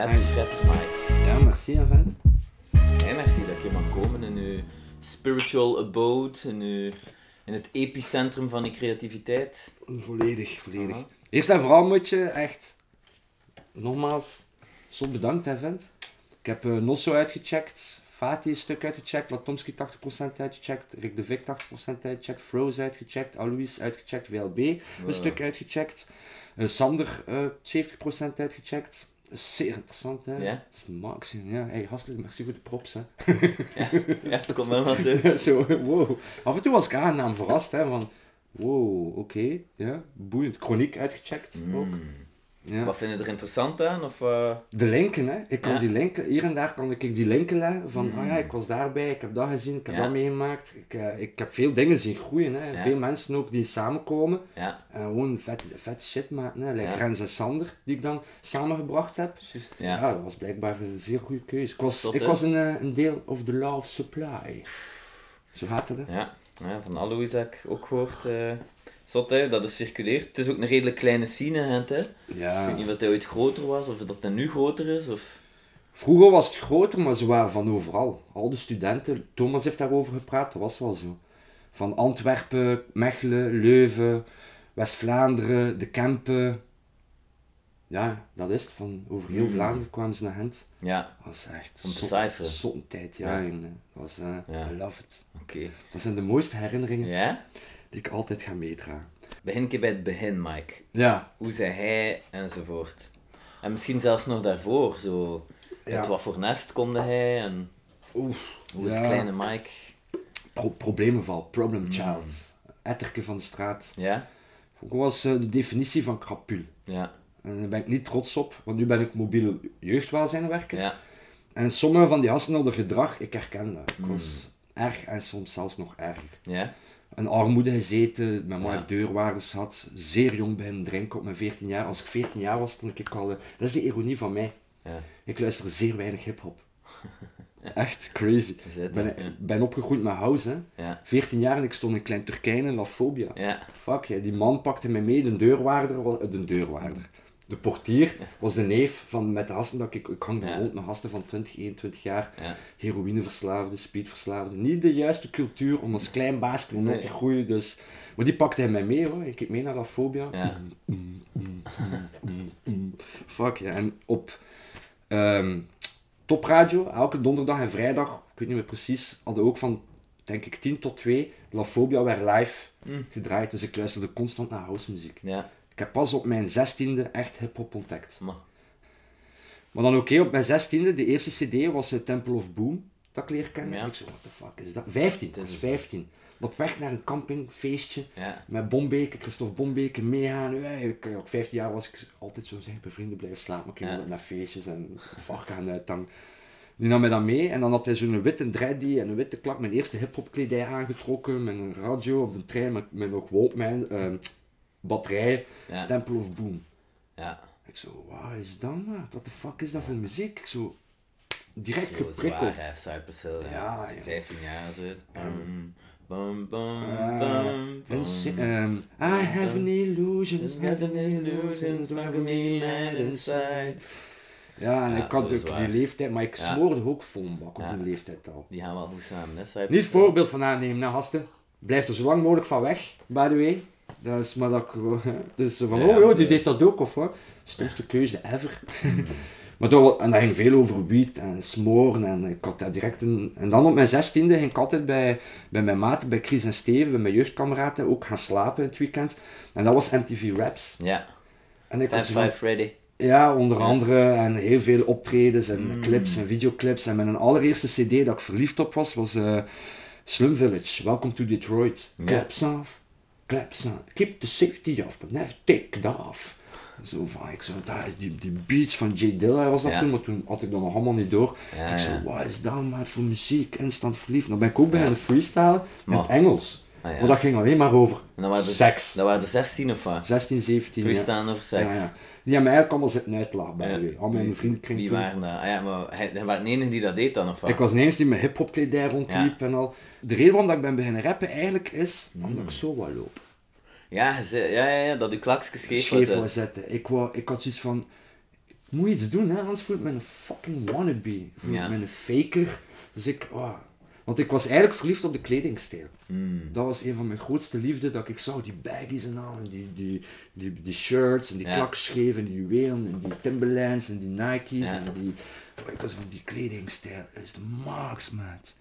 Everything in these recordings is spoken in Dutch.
Letter Fred Mike. Ja, merci, hè, vent. Hey, merci dat je mag komen in uw spiritual abode, in, uw, in het epicentrum van je creativiteit. Volledig, volledig. Aha. Eerst en vooral moet je echt, nogmaals, zo bedankt, hè, vent. Ik heb eh, Nosso uitgecheckt, Fatih een stuk uitgecheckt, Latomski 80% uitgecheckt, Rick de Vic 80% uitgecheckt, Froze uitgecheckt, Alois uitgecheckt, VLB een stuk uitgecheckt, eh, Sander eh 70% uitgecheckt. Is zeer interessant, hè? Ja. Dat is de max, ja. Hey, gasten, merci voor de props, hè. Ja, komt wel wat uit. Zo, wow. Af en toe was ik aangenaam verrast, hè, van... Wow, oké, ja, boeiend. Chroniek uitgecheckt ook. Ja. Wat vind je er interessant aan? Of, eh, De linken, hè. Ik kan Ja. die linken, hier en daar kan ik die linken leggen, van, ah ja, ik was daarbij, ik heb dat gezien, ik heb Ja. dat meegemaakt. Ik, eh, ik heb veel dingen zien groeien, hè. Veel mensen ook die samenkomen ja, en gewoon vet, vet shit maken, hè. Like. Rens en Sander, die ik dan samengebracht heb. juist. Ja. Dat was blijkbaar een zeer goede keuze. Ik was, ik was een, eh, een deel of the law of supply. Zo gaat het, hè. Ja, van Alois heb ik ook gehoord. eh zot, hè, dat is circuleert. Het is ook een redelijk kleine scene, Gent, hè. Ik Ja. weet niet of hij ooit groter was, of dat hij nu groter is. Of... Vroeger was het groter, maar ze waren van overal. Al de studenten, Thomas heeft daarover gepraat, dat was wel zo. Van Antwerpen, Mechelen, Leuven, West-Vlaanderen, de Kempen. Ja, dat is het. Van over heel Mm. Vlaanderen kwamen ze naar Gent. Ja, Dat was echt Om te zot- cijferen. zo'n tijd, ja. Ja. en, eh, dat was, eh, Ja. I love it. oké. Dat zijn de mooiste herinneringen Ja? Die ik altijd ga meedragen. Begin keer bij het begin, Mike. Ja, Hoe zei hij, enzovoort. En misschien zelfs nog daarvoor, zo... Ja. Uit wat voor nest komde hij, en oef. hoe is ja. kleine Mike... Pro problemenval, problem child. Etterke van de straat. Ja? Dat was eh, de definitie van krapul. Ja. En daar ben ik niet trots op, want nu ben ik mobiele jeugdwelzijnwerker. Ja. En sommige van die hadden gedrag, ik herken dat. Ik was erg en soms zelfs nog erger. Ja? Een armoede gezeten, mijn ma Ja. heeft deurwaarders gehad, zeer jong beginnen drinken op mijn 14 jaar. Als ik 14 jaar was, stond ik al... eh, dat is de ironie van mij. Ja. Ik luister zeer weinig hip-hop. Echt crazy. Ik ben, ja. ben opgegroeid met house, hè. Ja. 14 jaar en ik stond in Klein Turkijn in La Fobia. Ja. Fuck, ja, die man pakte mij mee, de deurwaarder, eh, de deurwaarder. De portier was de neef van met de gasten dat ik, ik hang rond met gasten van 20, 21 jaar, Ja. heroïneverslaafde, speedverslaafde. Niet de juiste cultuur om als klein baasje Nee. te groeien, dus... Maar die pakte hij mij mee hoor, ik keek mee naar La Fobia. Ja. Fuck ja, en op ehm topradio, elke donderdag en vrijdag, ik weet niet meer precies, hadden ook van, denk ik, 10 tot 2, La Fobia werd live Mm. gedraaid, dus ik luisterde constant naar housemuziek. Ja. Ik heb pas op mijn zestiende echt hip-hop ontdekt. Maar... Maar dan oké, op mijn zestiende, de eerste cd was uh, Temple of Boom, dat ik leer kennen. Ja. En ik zo, what the fuck is dat? 15, dat is 15. Op weg naar een campingfeestje Ja. met Bombeke, Christophe Bombeke, meegaan. Ik, op 15 jaar was ik altijd zo zeg, bij vrienden blijven slapen, maar ik ging Ja. naar feestjes en gaan uit. Dan, die nam mij dan mee en dan had hij zo'n witte dreadie en een witte klak, mijn eerste hip-hop kledij aangetrokken, met een radio op de trein met, met nog Walkman, ehm batterij, Ja. Temple of Boom. Ja. Ik zo, wat is dat man? What the fuck is dat voor muziek? Ik zo, direct Zo geprikkeld. zwaar, hè, Cypress Hill. Ja, Ja, Als je ja. 15 jaar zit. Bum, bum, bum, bum, en si- bum. ehm, I have an illusions, Just got an illusion, driving me mad inside. Ja, en Ja, ik had ook die leeftijd, maar ik Ja. smoorde ook vol een bak op Ja. die leeftijd al. Die gaan wel goed samen, hè, Cypress Niet voorbeeld van aannemen, nou gasten. Blijf er zo lang mogelijk van weg, by the way. Dat is maar dat ik gewoon- Dus van, Ja, oh joh, die nee. deed dat ook, of wat? Stomste keuze ever. maar dat, en dat ging veel over wiet en smoren en ik had daar direct een... En dan op mijn zestiende ging ik altijd bij, bij mijn maten, bij Chris en Steven, bij mijn jeugdkameraden, ook gaan slapen in het weekend. En dat was MTV Raps. Ja. En ik was van, Freddy. ja, onder andere. En heel veel optredens en clips en videoclips. En mijn allereerste cd dat ik verliefd op was, was eh, Slum Village. Welcome to Detroit. Claps off, claps on. Keep the safety off, but never take it off. Zo van, ik zo, dat is die, die beats van J Dilla was dat Ja. toen, maar toen had ik dat nog allemaal niet door. Ja, ik zo, wat is dat maar voor muziek? Instant verliefd. Dan ben ik ook beginnen freestylen in het Maar- Engels. Ah. Maar dat ging alleen maar over dan waren de, seks. Dat waren de 16 of wat? 16, 17 ja. Freestaan over seks. Ja, ja. Die hebben mij eigenlijk allemaal zitten uitlachen bij Ja. de. Al mijn vriendenkring Wie waren dat? Ah, ja, maar hij, hij was de enige die dat deed dan, of wat? Ik was de enige die met hip-hop kledij rondliep en al. De reden waarom dat ik ben beginnen rappen eigenlijk is omdat Hmm. ik zo wat loop. Ja, ze- ja, ja, ja, dat uw klakjes scheef. Scheef wou zetten. Ik, wou, ik had zoiets van. moet je iets doen, hè? anders voel ik me een fucking wannabe. Voel ik Ja. me een faker. Dus ik, oh. Want ik was eigenlijk verliefd op de kledingstijl. Hmm. Dat was een van mijn grootste liefden, dat ik zag die baggies en al, en die, die, die, die shirts, en die Ja. klakscheven, en die juwelen, en die Timberlands, en die Nike's, Ja. en die... Ik was van, die kledingstijl is de max, maat.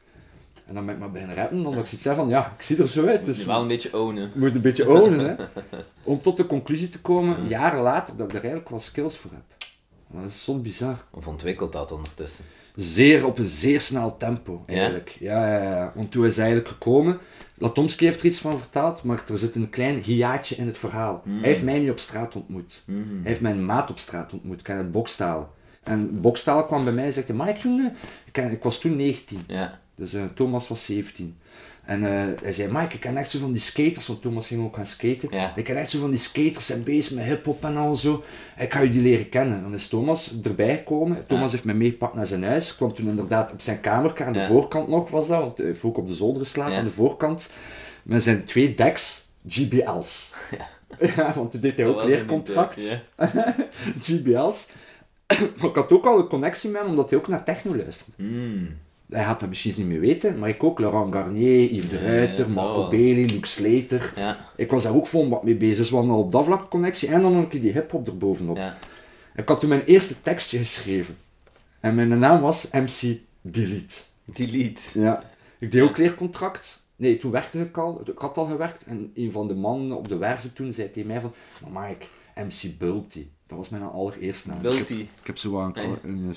En dan ben ik maar beginnen rappen, omdat ik zoiets zei van, ja, ik zie er zo uit, Dus dus wel een beetje ownen. moet een beetje ownen, hè. Om tot de conclusie te komen, jaren later, dat ik daar eigenlijk wel skills voor heb. Dat is soms bizar. Of ontwikkelt dat ondertussen? Zeer op een zeer snel tempo, eigenlijk. Ja, ja, ja. Want toen is hij eigenlijk gekomen. Latomski heeft er iets van verteld, maar er zit een klein hiaatje in het verhaal. Hij heeft mij niet op straat ontmoet. Hij heeft mijn maat op straat ontmoet. Ik ken het bokstaal. En bokstaal kwam bij mij en zegt, maar ik, toen, ik, ik was toen 19. Ja. Dus eh, Thomas was 17. En eh, hij zei, Mike, ik ken echt zo van die skaters, want Thomas ging ook gaan skaten. Ja. Ik ken echt zo van die skaters zijn bezig met hip-hop en al zo. Ik ga jullie leren kennen. Dan is Thomas erbij gekomen. Thomas heeft mij meegepakt naar zijn huis. Kwam toen inderdaad op zijn kamer, aan de Ja. voorkant nog was dat, want hij heeft ook op de zolder geslapen, aan de voorkant. Met zijn twee decks GBL's. Ja. want toen deed hij ook leercontract. GBL's. maar ik had ook al een connectie met hem, omdat hij ook naar techno luisterde. Hmm. Hij had dat misschien niet meer weten, maar ik ook. Laurent Garnier, Yves de Ruiter, ja, Marco. Bailey, Luc Slater. Ja. Ik was daar ook vol wat mee bezig. Dus we hadden al op dat vlak connectie en dan een keer die hip-hop erbovenop. Ja. Ik had toen mijn eerste tekstje geschreven. En mijn naam was MC Delete. Delete. Ja. Ik deed ook leercontract. Nee, toen werkte ik al. Ik had al gewerkt. En een van de mannen op de werven toen zei tegen mij van... Maar Mike, MC Bulty. Dat was mijn allereerste naam. Bulty. Ik heb, ik heb zo een, een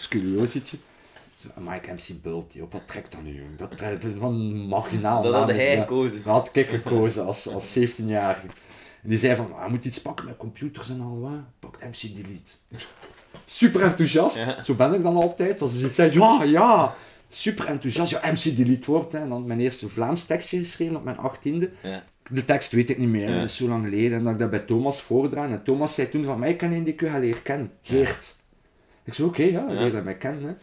Mike MC Bulty. Op wat trekt dat nu? Dat trekt van een marginaal Dat had is hij dat. gekozen. Dat had ik gekozen als, als 17-jarige. En die zei van, ah, moet iets pakken met computers en al wat. Pak MC Delete. Super enthousiast. Ja. Zo ben ik dan altijd. Als ze iets zei, ja, ja. Super enthousiast. Ja, MC Delete wordt. Hè. En dan mijn eerste Vlaams tekstje geschreven op mijn achttiende. Ja. De tekst weet ik niet meer. Ja. dat is zo lang geleden. En dat ik dat bij Thomas voordraan. En Thomas zei toen van mij, kan je die ik u ga leren kennen? Geert. Ik zei, oké, ja, ik weet dat mij kennen. Hè.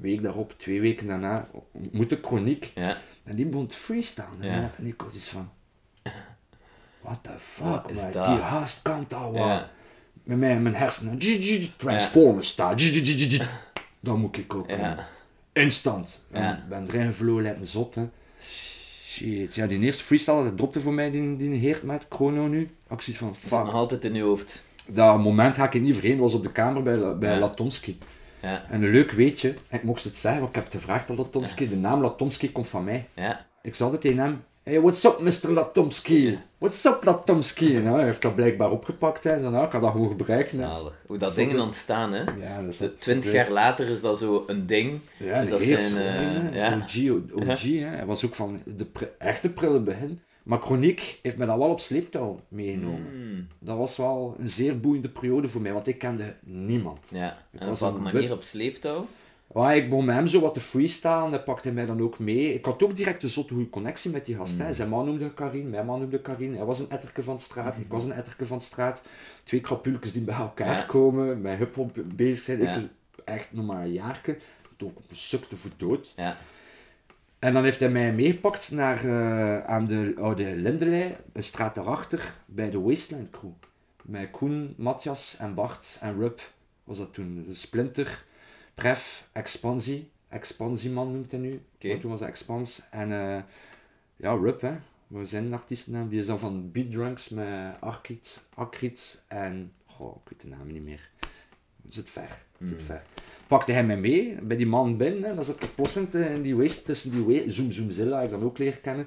Week daarop, twee weken daarna, ontmoette ik Chroniek. Ja. En die begon te freestylen. Ja. En ik was iets van... What the fuck, is man. dat? Die haast kan al wat. Ja. Met mijn, mijn hersenen... Transformers staan. Dan moet ik ook. Instant. En ben erin lijkt me zot. Hè. Shit. Ja, die eerste freestyle, dat dropte voor mij, die, die heert met Chrono nu. Zoiets van, Dat zit nog fuck. altijd in je hoofd. Dat moment ga ik niet vergeten, was op de kamer bij, bij Ja. Ja. En een leuk weetje, ik mocht het zeggen, want ik heb het gevraagd aan Latomski, de naam Latomski komt van mij. Ja. Ik zei altijd tegen hem, hey, what's up Mr. Latomski? What's up Latomski? Nou, hij heeft dat blijkbaar opgepakt. Hè. Zo, nou, ik kan dat gewoon. Zalig. Hoe dat dingen ontstaan, hè. Ja, dat is het. Twintig jaar later is dat zo een ding. Ja, dus dat zijn... dingen, ja. OG, OG hè. hij was ook van de pre- echte prille begin. Maar Chroniek heeft mij dat wel op sleeptouw meegenomen. Hmm. Dat was wel een zeer boeiende periode voor mij, want ik kende niemand. Ja. En op welke manier wip- op sleeptouw? Maar ik begon met hem zo wat te freestylen, hij pakte mij dan ook mee. Ik had ook direct een zotte goede connectie met die gast. hè. Zijn man noemde Karin, mijn man noemde Karin. Hij was een etterke van de straat, ik was een etterke van de straat. Twee krapulkes die bij elkaar Ja. komen, met hip-hop bezig zijn. Ja. Ik echt nog maar een jaarke, toen ook op een sukte voor dood. Ja. En dan heeft hij mij meegepakt naar, eh, aan de oude Lindelei, een straat daarachter, bij de Wasteland Crew. Met Koen, Matthias en Bart en Rub was dat toen. De Splinter, Pref, Expansie. Expansieman noemt hij nu. Toen was hij Expans. En eh, ja, Rub, hè. We zijn een artiestennaam. Die is dan van Beat Drunks met Arkit, Akrit en... Goh, ik weet de naam niet meer. Het zit ver. Het zit ver. Pakte hij mij mee, bij die man binnen. Hè. Dan zat ik plotseling te- in die waste, tussen die waste, Zoom Zoom Zilla, ik dan ook leren kennen.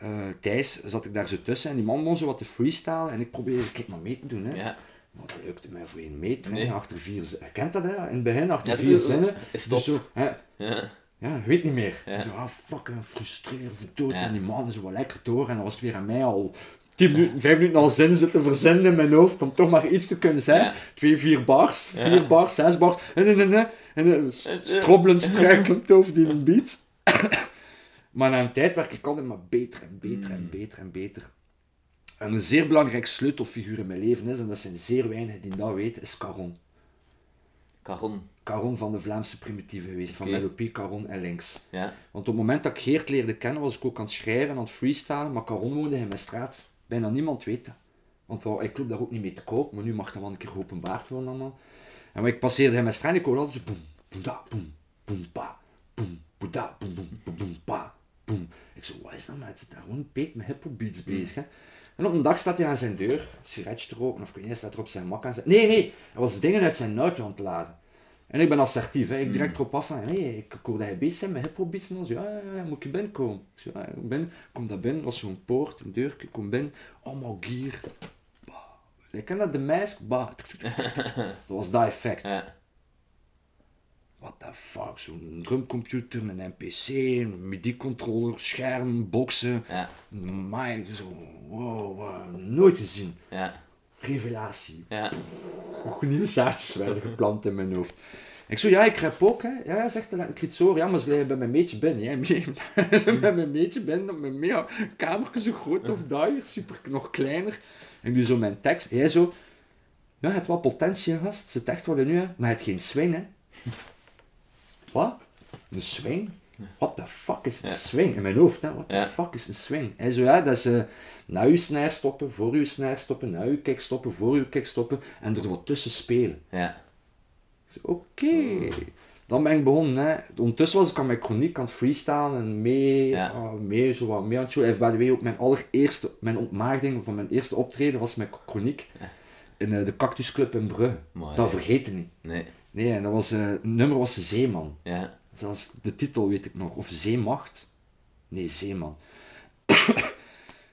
Eh, Thijs zat ik daar zo tussen en die man begon zo wat te freestylen en ik probeerde, kijk maar mee te doen. Hè. Ja. Maar dat lukte mij voor een meter. hè. Nee. Achter vier zinnen. Kent dat, hè? In het begin, achter Ja, vier eh, zinnen. is Dus zo, hè. Ja. Ja, weet niet meer. Ja. Zo, ah, fucking frustreerd, verdood. Ja. En die man zo wel lekker door. En dan was het weer aan mij al 10 minuten, 5 minuten al zin zitten verzinnen in mijn hoofd. Om toch maar iets te kunnen zeggen. Ja. Twee, vier bars, Ja. vier bars, zes bars. En, en, en, en, en eh, strobbelend, struikelend over die beat. maar na een tijd werd ik altijd maar beter en beter en beter en beter. En een zeer belangrijk sleutelfiguur in mijn leven is, en dat zijn zeer weinigen die dat weten, is Caron. Caron. Caron van de Vlaamse primitieven geweest, van. Melopie, Caron en Links. Ja. Want op het moment dat ik Geert leerde kennen, was ik ook aan het schrijven en aan het freestylen, maar Caron woonde in mijn straat. Bijna niemand weet dat. Want ik loop daar ook niet mee te koop, maar nu mag dat wel een keer geopenbaard worden allemaal. En ik passeerde hem met straat, ik hoorde altijd zo boem, boem, da, boem, boem, pa, boem, boem, da, boem, boem, pa, boem. Ik zo, wat is dat, man? Het zit daar gewoon een peet met hip-hop beats bezig, hè. En op een dag staat hij aan zijn deur, een sigaretje te roken, of hij staat er op zijn mak aan zijn... Nee, nee, hij was dingen uit zijn auto aan het laden. En ik ben assertief, hè. ik direct erop af van, hey, ik, hoorde hij bezig zijn met hip-hop beats en dan zo, ja, ja, ja, moet je binnenkomen? Ik zo, ja, ik ben, kom daar binnen, was zo'n poort, een deur, ik kom binnen, allemaal gear. Bah. Ik ken dat, de mask, bah. Dat was dat effect. Ja. What the fuck, zo'n drumcomputer, een NPC, een MIDI-controller, scherm, boksen, Ja. mic, zo, wow, wow, nooit gezien. Ja. Revelatie. Ja. Nieuwe zaadjes werden geplant in mijn hoofd. Ik zo, ja, ik rap ook, hè. Ja, zegt ik horen. Ja, maar ze liggen bij mijn meetje binnen. Ja, mee, bij mijn meetje binnen, op mijn mega kamer zo groot of daar, super nog kleiner. En doe zo mijn tekst. Hij zo, ja, het wel potentie, gast. Het zit echt wel in u, hè. Maar het geen swing, hè. Wat? Een swing? What the fuck is een swing? In mijn hoofd, hè. What the fuck is een swing? Hij zo, ja, dat is eh, na uw snare stoppen, voor uw snare stoppen, na uw kick stoppen, voor uw kick stoppen en er wat tussen spelen. Ja. Oké. Dan ben ik begonnen. Hè. Ondertussen was ik aan mijn chroniek aan het freestylen en mee, Ja. ah, mee, zo wat mee aan het. Hij heeft by the way ook mijn allereerste, mijn ontmaagding van mijn eerste optreden was mijn chroniek in eh, de Cactus Club in Brugge. Mooi, dat je niet. Nee. Nee, en dat was, eh, het nummer was Zeeman. Ja. Zelfs de titel weet ik nog. Of Zeemacht. Nee, Zeeman.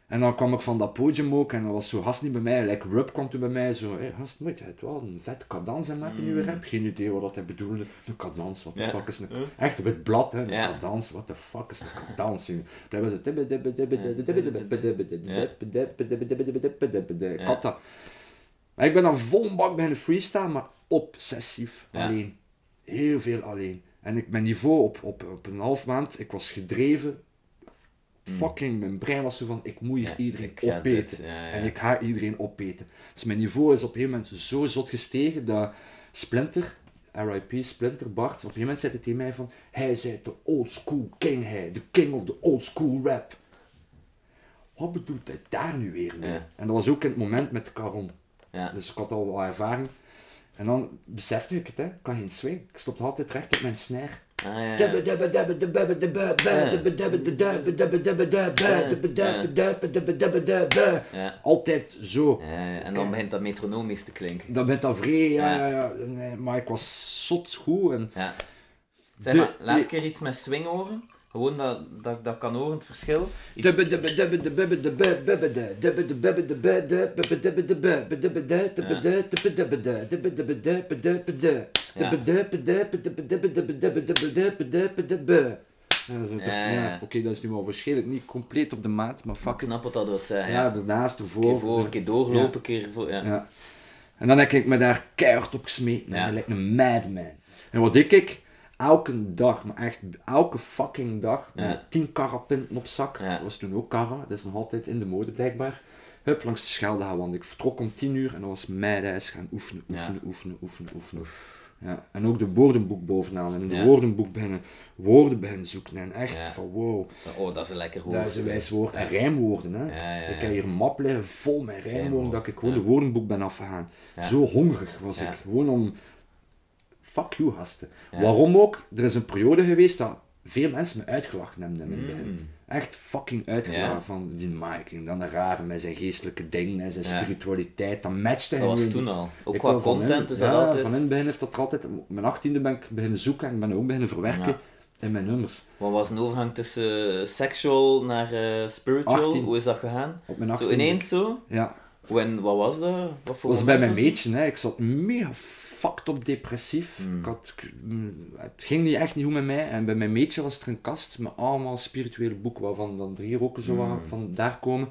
en dan kwam ik van dat podium ook en dat was zo gast niet bij mij. Like Rub kwam toen bij mij zo. Hé, gast, moet je het wel een vet cadans en met in je rap? Geen idee wat dat hij bedoelde. Een cadans, wat de fuck is een... Echt, wit blad, hè. Een cadans, wat de fuck is een cadans? dat. Maar ik ben dan vol bak bij een freestyle, maar obsessief. Alleen. Heel veel alleen. En ik, mijn niveau op, op, op een half maand, ik was gedreven. Fucking, mijn brein was zo van, ik moet hier Ja, iedereen opeten. dit, ja, ja. En ik ga iedereen opeten. Dus mijn niveau is op een gegeven moment zo zot gestegen, dat Splinter, RIP, Splinter, Bart, op een gegeven moment zei hij tegen mij van, hij is de old school king, hij, de king of the old school rap. Wat bedoelt hij daar nu weer mee? En dat was ook in het moment met Caron. Ja. Dus ik had al wat ervaring. En dan besefte ik het, hè. ik kan geen swing. Ik stop altijd recht op mijn snare. Ah. Altijd zo. En dan begint dat metronomisch te klinken. Dat bent dan vrij, ja, Ja. Maar ik was zot goed. En. Zeg maar, laat ik er iets met swing horen. Gewoon dat, dat, dat kan horen, het verschil. Ja, zo, Ja, ja. ja, Oké, dat is nu wel waarschijnlijk niet compleet op de maat, maar ik fuck it. snap wat dat wil zeggen. Ja, daarnaast, ervoor. keer voor, een keer doorlopen, een keer voor. Ja. En dan heb ik me daar keihard op gesmeten. Ja. Lijkt een madman. En wat ik, ik elke dag, maar echt elke fucking dag, Ja. met 10 karapinten op zak. Ja. Dat was toen ook karra, dat is nog altijd in de mode blijkbaar. Hup, langs de Schelde gaan, want ik vertrok om 10 uur en dat was mijn reis gaan oefenen, Ja. oefenen, oefenen, oefenen, oefenen. Ja. En ook de woordenboek bovenaan. En in de woordenboek beginnen woorden beginnen zoeken. En echt van wow, Oh, dat is een lekker woord. dat is een wijs woord. En rijmwoorden, hè. Ja, ja, Ik heb hier een map liggen vol met rijmwoorden, dat ik gewoon de woordenboek ben afgegaan. Ja. Zo hongerig was Ja. ik. Gewoon om... Fuck you, gasten. Ja. Waarom ook? Er is een periode geweest dat veel mensen me uitgelachen hebben in het begin. Mm. Echt fucking uitgelachen Ja. van die Mike. En dan een rare met zijn geestelijke dingen en zijn Ja. spiritualiteit. Dat matchte Dat was toen al. Ook Ik qua content is dat ja, altijd. van in het begin heeft dat altijd... Mijn achttiende ben ik beginnen zoeken en ik ben ook beginnen verwerken in mijn nummers. Wat was een overgang tussen eh, sexual naar eh, spiritual? 18. Hoe is dat gegaan? Op mijn Zo achttiende. ineens zo? Ja. Hoe en wat was dat? Wat voor was bij mijn meetje, hè. ik zat mega fucked op depressief. Hmm. Ik had, ik- mm, het ging niet echt niet goed met mij. En bij mijn meetje was er een kast met allemaal spirituele boeken, waarvan dan drie ook zo Hmm. van daar komen.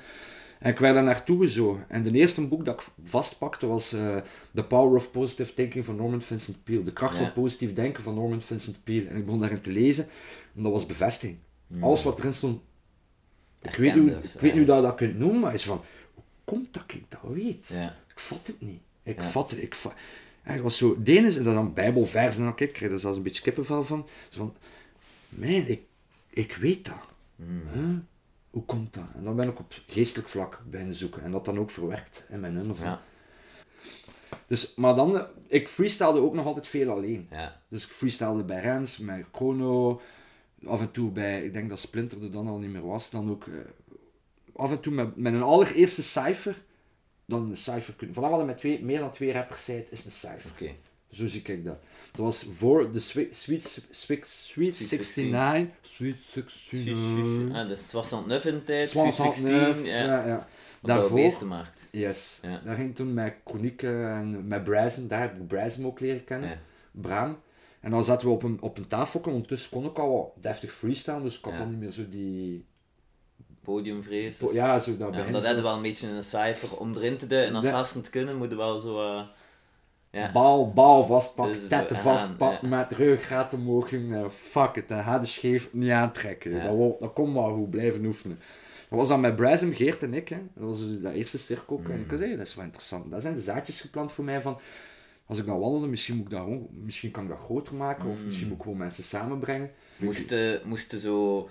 En ik werd daar naartoe gezogen. En de eerste boek dat ik vastpakte was eh, The Power of Positive Thinking van Norman Vincent Peale. De kracht van positief denken van Norman Vincent Peale. En ik begon daarin te lezen. En dat was bevestiging. Alles wat erin stond. Ik weet, niet, hoe- ik weet niet hoe ja. dat, dat kunt noemen, maar is van, hoe komt dat ik dat weet? Ik vat het niet. Ik Ja. vat het. Ik het was zo, de ene is, en dat dan bijbelversen, en dan kijk, ik kreeg er zelfs een beetje kippenvel van. Zo van, man, ik, ik weet dat. Huh? Hoe komt dat? En dan ben ik op geestelijk vlak beginnen zoeken. En dat dan ook verwerkt in mijn nummers. Ja. Dus, maar dan, ik freestylde ook nog altijd veel alleen. Ja. Dus ik freestylde bij Rens, met Chrono, af en toe bij, ik denk dat Splinter er dan al niet meer was, dan ook eh, af en toe met, met een allereerste cijfer, dan een cijfer kunnen. Vanaf dat je met twee, meer dan twee rappers zijt, is een cijfer. Oké. Zo zie ik dat. Dat was voor de Sweet, Sweet, Sweet, Sweet 69. Sweet 69. Ah, dus het was aan het in de tijd, Sweet 16, Neuf, ja. ja, de Daarvoor, beestenmarkt. yes. Ja. Daar ging ik toen met Chronieke en met Brazen, daar heb ik Brazen ook leren kennen. Ja. Braam. En dan zaten we op een, op een tafel, ondertussen kon ik al wat deftig freestyle, dus ik had Ja. dan niet meer zo die... Podiumvrees. Ja, zo dat Ja, dat hadden wel een beetje een cijfer om erin te duwen. En als Ja. gasten het kunnen, moeten wel zo... eh, ja. Bal, bal vastpakken, Dus, tetten eh, vastpakken, ja. met ruggraat omhoog. Uh, fuck it, dan de scheef niet aantrekken. Ja. Dat, wou- dat komt wel goed, blijven oefenen. Dat was dan met Bryson, Geert en ik. Hè. Dat was dus dat eerste cirkel. Mm. En ik zei, dat is wel interessant. Dat zijn de zaadjes geplant voor mij van... Als ik dan wandelde, misschien, moet ik dat misschien kan ik dat groter maken. Mm. Of misschien moet ik gewoon mensen samenbrengen. Moesten, moesten zo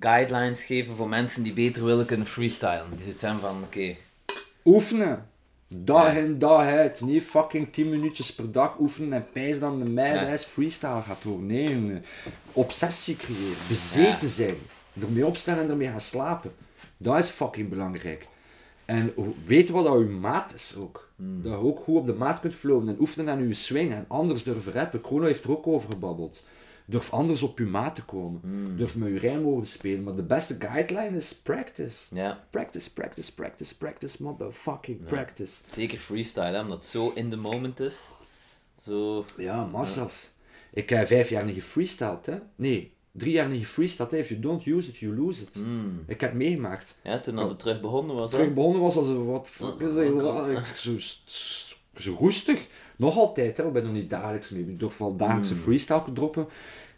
guidelines geven voor mensen die beter willen kunnen freestylen. Die zoiets zijn van, oké, Oefenen. Dag Ja. in, dag uit. Niet fucking 10 minuutjes per dag oefenen en pijs dan de meilijst freestyle gaat worden. Nee. Obsessie creëren. Bezeten Ja. zijn. Ermee opstaan en ermee gaan slapen. Dat is fucking belangrijk. En weten wat dat uw maat is ook. Dat je ook goed op de maat kunt flowen en oefenen aan uw swing en anders durven rappen. Chrono heeft er ook over gebabbeld. Durf anders op uw maat te komen. Durf met uw rijmwoorden spelen. Maar de beste guideline is practice. Practice, practice, practice, practice, motherfucking practice. Zeker freestyle, hè, omdat het zo in the moment is. Zo... Ja, massas. Ik heb vijf jaar niet gefreestyled, hè. Nee, drie jaar niet gefreestyled. hè. If you don't use it, you lose it. Ik heb het meegemaakt. Ja, toen dat het terug begonnen was, hè. begonnen was als een wat... fuck is dat? Zo, zo roestig. Nog altijd, hè. Ik ben nog niet dagelijks mee. Ik durf wel dagelijkse freestyle droppen.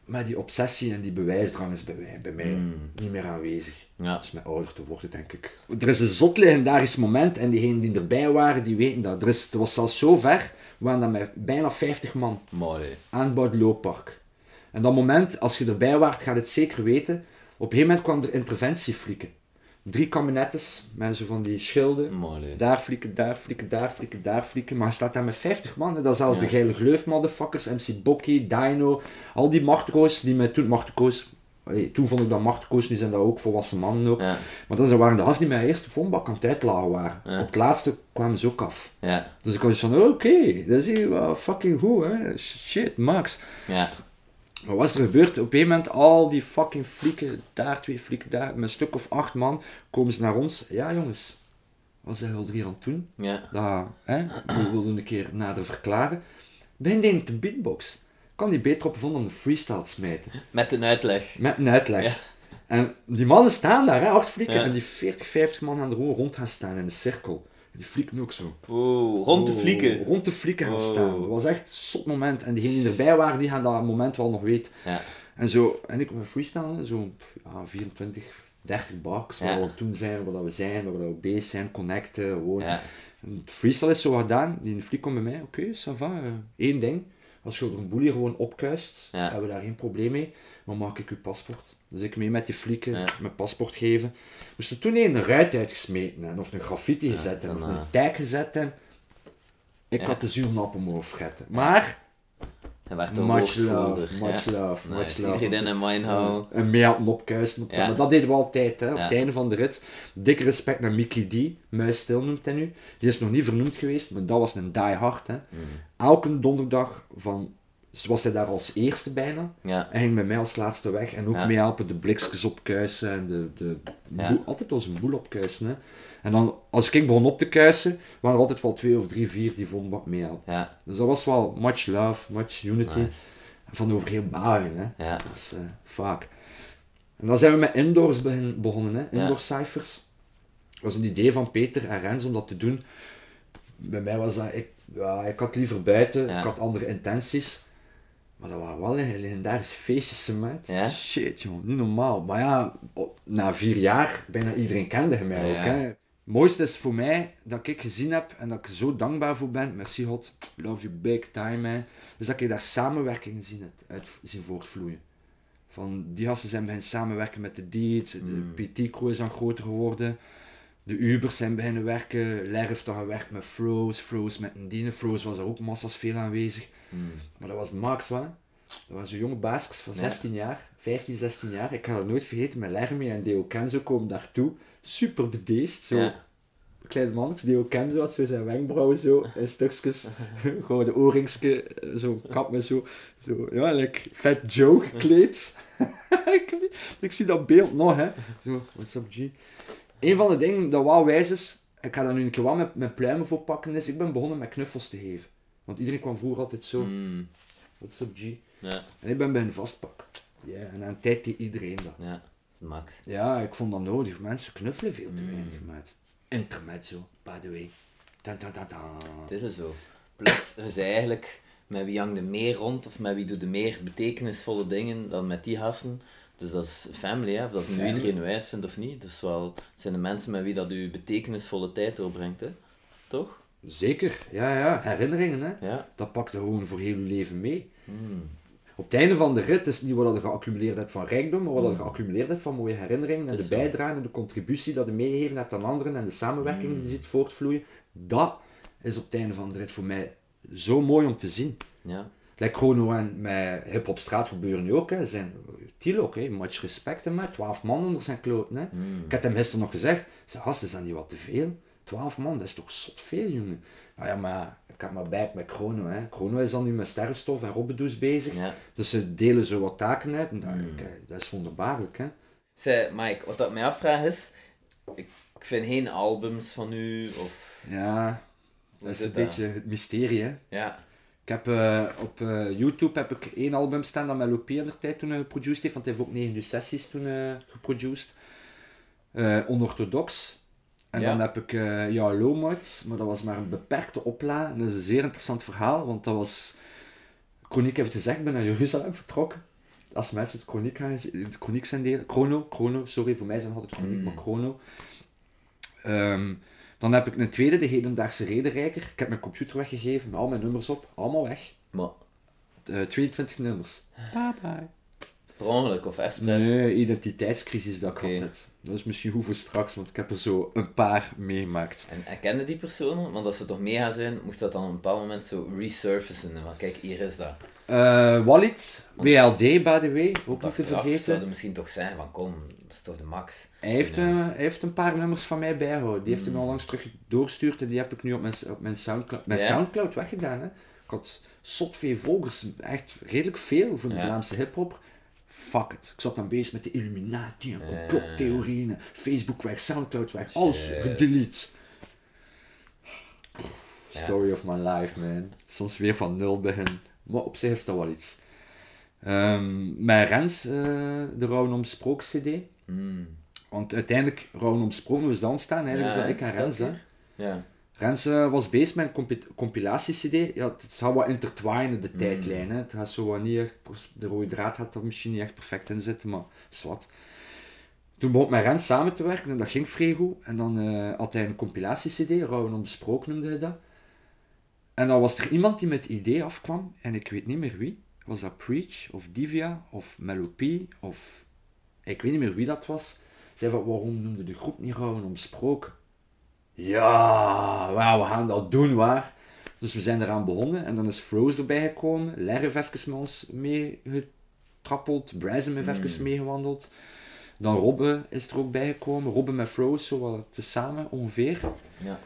Maar die obsessie en die bewijsdrang is bij mij, bij mij niet meer aanwezig. Ja. Dat is met ouder te worden, denk ik. Er is een zot legendarisch moment en diegenen die erbij waren, die weten dat. Er is, het was zelfs zo ver, we waren dan met bijna 50 man Mooi. aan het Bordelooppark. En dat moment, als je erbij waart, gaat het zeker weten. Op een gegeven moment kwam er interventieflieken. Drie kabinettes, mensen van die schilden. Mooi. Daar flieken, daar flieken, daar flieken, daar flieken. Maar je staat daar met 50 man. hè. Dat is zelfs Ja. de geile gleuf motherfuckers, MC Bokkie, Dino, al die machtigo's die mij toen, allee, toen vond ik dat machtigo's, nu zijn dat ook volwassen mannen ook. Ja. Maar dat waren de gasten die mij eerst de vonbak aan het uitlagen waren. Ja. Op het laatste kwamen ze ook af. Ja. Dus ik was van, oké, dat is hier wel fucking goed, hè. Shit, max. Maar wat is er gebeurd? Op een moment, al die fucking flieken, daar twee flieken, daar, met een stuk of acht man, komen ze naar ons. Ja jongens, wat zijn jullie hier aan het doen? Ja. Dat, hè, we wilden een keer nader verklaren. Begin die te beatbox. Kan die beter op vonden om de freestyle te smijten. Met een uitleg. Met een uitleg. Ja. En die mannen staan daar, hè, acht flieken. Ja. En die 40, 50 man er gewoon rond gaan staan in een cirkel. Die flieken ook zo. Oeh, rond de Oh, flieken. Rond de flieken gaan Oh. staan. Dat was echt een zot moment. En diegenen die erbij waren, die gaan dat moment wel nog weten. Ja. En zo, en ik met freestyle, zo'n ja, 24, 30 baks, waar we toen zijn, waar we zijn, waar we ook bezig zijn, connecten, gewoon. Freestyle is zo gedaan, die fliek komt bij mij, oké, ça va, eh, één ding. Als je er een boelie gewoon opkuist, hebben we daar geen probleem mee, maar maak ik uw paspoort. Dus ik mee met die flieken, Ja. mijn paspoort geven. Moest er toen een ruit uitgesmeten hebben, of een graffiti gezet hebben, of eh, een tag gezet hebben. Ik had de zuurnap omhoog fretten. Maar, Hij werd een much love, much love, much love. Iedereen in mind houden. En mee aan het opkuisen. Op, Ja. Maar dat deden we altijd, hè, op het einde van de rit. Dikke respect naar Mickey D, Muis Stil noemt hij nu. Die is nog niet vernoemd geweest, maar dat was een die hard. Hè. Mm. Elke donderdag van, dus was hij daar als eerste bijna. Ja. Hij ging met mij als laatste weg en ook Ja. mee helpen de blikjes opkuisen en de, de Ja. boel- altijd was een boel opkuisen. Hè. En dan, als ik begon op te kuisen, waren er altijd wel twee of drie, vier die vonden wat meehelpen. Ja. Dus dat was wel much love, much unity. Nice. Van over heel hè. Ja. Dat is eh, vaak. En dan zijn we met indoors begin- begonnen, hè? Indoor cijfers. Dat was een idee van Peter en Rens om dat te doen. Bij mij was dat, ik, ja, ik had liever buiten, ik had andere intenties. Maar dat waren wel een legendarische feestjes, maat. Ja? Shit, joh, niet normaal. Maar ja, op- na vier jaar, bijna iedereen kende mij Ja. ook. Hè. Het mooiste is voor mij dat ik gezien heb en dat ik zo dankbaar voor ben. Merci God, love you big time, man. Dus dat ik daar samenwerking gezien heb, uit zien voortvloeien. Van die gasten zijn beginnen samenwerken met de Deeds, de PT-crew is dan groter geworden. de Ubers zijn beginnen werken. Ler heeft dan gewerkt met Froze, Froze met een Dine. Froze was er ook massas veel aanwezig. Hmm. Maar dat was Max, hè. Dat was een jonge baasjes van Ja. 16 jaar, 15, 16 jaar. Ik ga dat nooit vergeten, met Lermie en Deo Kenzo komen daartoe. Super bedeesd, zo. Ja. Kleine mannetjes, Deo Kenzo had zo zijn wenkbrauwen zo, in stukjes, gouden oorringske, zo kap met zo, zo ja, like Fat Joe gekleed. ik, ik zie dat beeld nog, hè. Zo, what's up, G? Een van de dingen dat wel wijs is, ik ga daar nu een keer wat met, met pluimen voor pakken, is ik ben begonnen met knuffels te geven. Want iedereen kwam vroeger altijd zo, Hmm. what's up, G? Ja, En ik ben bij hen vastpak. Ja, en aan tijd deed iedereen dat. ja. Dat is Max. Ja, ik vond dat nodig. Mensen knuffelen veel te Mm. weinig met. Intermezzo, by the way. Tan, tan, tan. Het is er zo. Plus, zei eigenlijk, met wie hangt er meer rond, of met wie doet de meer betekenisvolle dingen dan met die gasten. Dus dat is family, hè? of dat nu iedereen wijs vindt of niet. Dus wel, het zijn de mensen met wie dat u betekenisvolle tijd doorbrengt, hè? toch? Zeker, ja, ja. Herinneringen, hè. Ja. Dat pakt er gewoon voor heel je leven mee. Hmm. Op het einde van de rit is het niet wat je geaccumuleerd hebt van rijkdom, maar wat je geaccumuleerd hebt van mooie herinneringen en de bijdrage en de contributie dat je meegegeven hebt aan anderen en de samenwerking die je ziet voortvloeien. Dat is op het einde van de rit voor mij zo mooi om te zien. Ja. Like Chrono en met hip-hop straat gebeuren nu ook. Hè. Zijn, Thiel ook, hè. much respect maar 12 man onder zijn kloten. Hè. Hmm. Ik had hem gisteren nog gezegd, zei, gast, is dat niet wat te veel? 12 man, dat is toch zot veel, jongen. Nou ja, maar ik heb maar bij met Chrono. Hè. Chrono is dan nu met sterrenstof en Robbedoes bezig. ja. Dus ze delen zo wat taken uit. En dat, Hmm. eh, dat is wonderbaarlijk. Hè. Zeg, Mike, wat dat mij afvraagt is, ik, ik vind geen albums van u, of... Ja, dat is een beetje het mysterie. Hè. Ja. Ik heb eh, op eh, YouTube heb ik één album staan dat Melopie in de tijd toen eh, geproduceerd heeft, want hij heeft ook negen sessies toen geproduceerd. Eh, Onorthodox. En Ja. dan heb ik eh ja, Lomart, maar dat was maar een beperkte oplage. En dat is een zeer interessant verhaal, want dat was... Chroniek heeft gezegd, ik ben naar Jeruzalem vertrokken. Als mensen het chroniek, gaan, de chroniek zijn delen. Chrono, chrono, sorry, voor mij zijn het altijd chroniek, Mm. maar chrono. Ehm, dan heb ik een tweede, de hedendaagse redenrijker. Ik heb mijn computer weggegeven met al mijn nummers op. Allemaal weg. Maar Eh, 22 nummers. Bye bye. Per ongeluk of expres? Nee, identiteitscrisis dat ik had net. Dat is misschien goed voor straks, want ik heb er zo een paar meegemaakt. En herkende die personen? Want als ze toch mee gaan zijn, moest dat dan op een bepaald moment zo resurfacen. Want kijk, hier is dat. Eh Walid, WLD by the way, ook niet te vergeten. zouden misschien toch zeggen van kom, dat is toch de max. Hij heeft, Ja. eh, hij heeft een paar nummers van mij bijgehouden. Die heeft hij Mm. me onlangs terug doorgestuurd en die heb ik nu op mijn, op mijn Soundcloud, mijn? Soundcloud weggedaan. Hè. Ik had zot veel volgers, echt redelijk veel voor de Ja. Vlaamse hip-hop. Fuck it. Ik zat dan bezig met de Illuminati en Ja. complottheorieën. en Facebook weg, Soundcloud weg, alles gedelete. Ja. Story of my life, man. Soms weer van nul beginnen. Maar op zich heeft dat wel iets. Ehm met Rens, eh, de Rouwen om Sprook CD. Hmm. Want uiteindelijk, om Sprook is dan staan. Eigenlijk is dat ik vertel Rens. Hè. Ja. Rens eh, was bezig met een compi- compilatie-cd. Ja, het zou wat intertwinen, de Mm. tijdlijn. Hè. Het gaat zo wat niet echt, de rode draad had er misschien niet echt perfect in zitten, maar zwart. Toen begon ik met Rens samen te werken en dat ging vrij goed. En dan eh, had hij een compilatie-cd, Rouwen onbesproken noemde hij dat. En dan was er iemand die met het idee afkwam, en ik weet niet meer wie. Was dat Preach, of Divya, of Melopie, of... Ik weet niet meer wie dat was. Zei van, waarom noemde de groep niet Rouwen onbesproken? Ja, wauw, we gaan dat doen, waar. Dus we zijn eraan begonnen en dan is Froze erbij gekomen. Ler heeft even met ons meegetrappeld. Brazem heeft even meegewandeld. Dan Robbe is er ook bijgekomen. Robbe met Froze, zo wat tezamen ongeveer. Ja.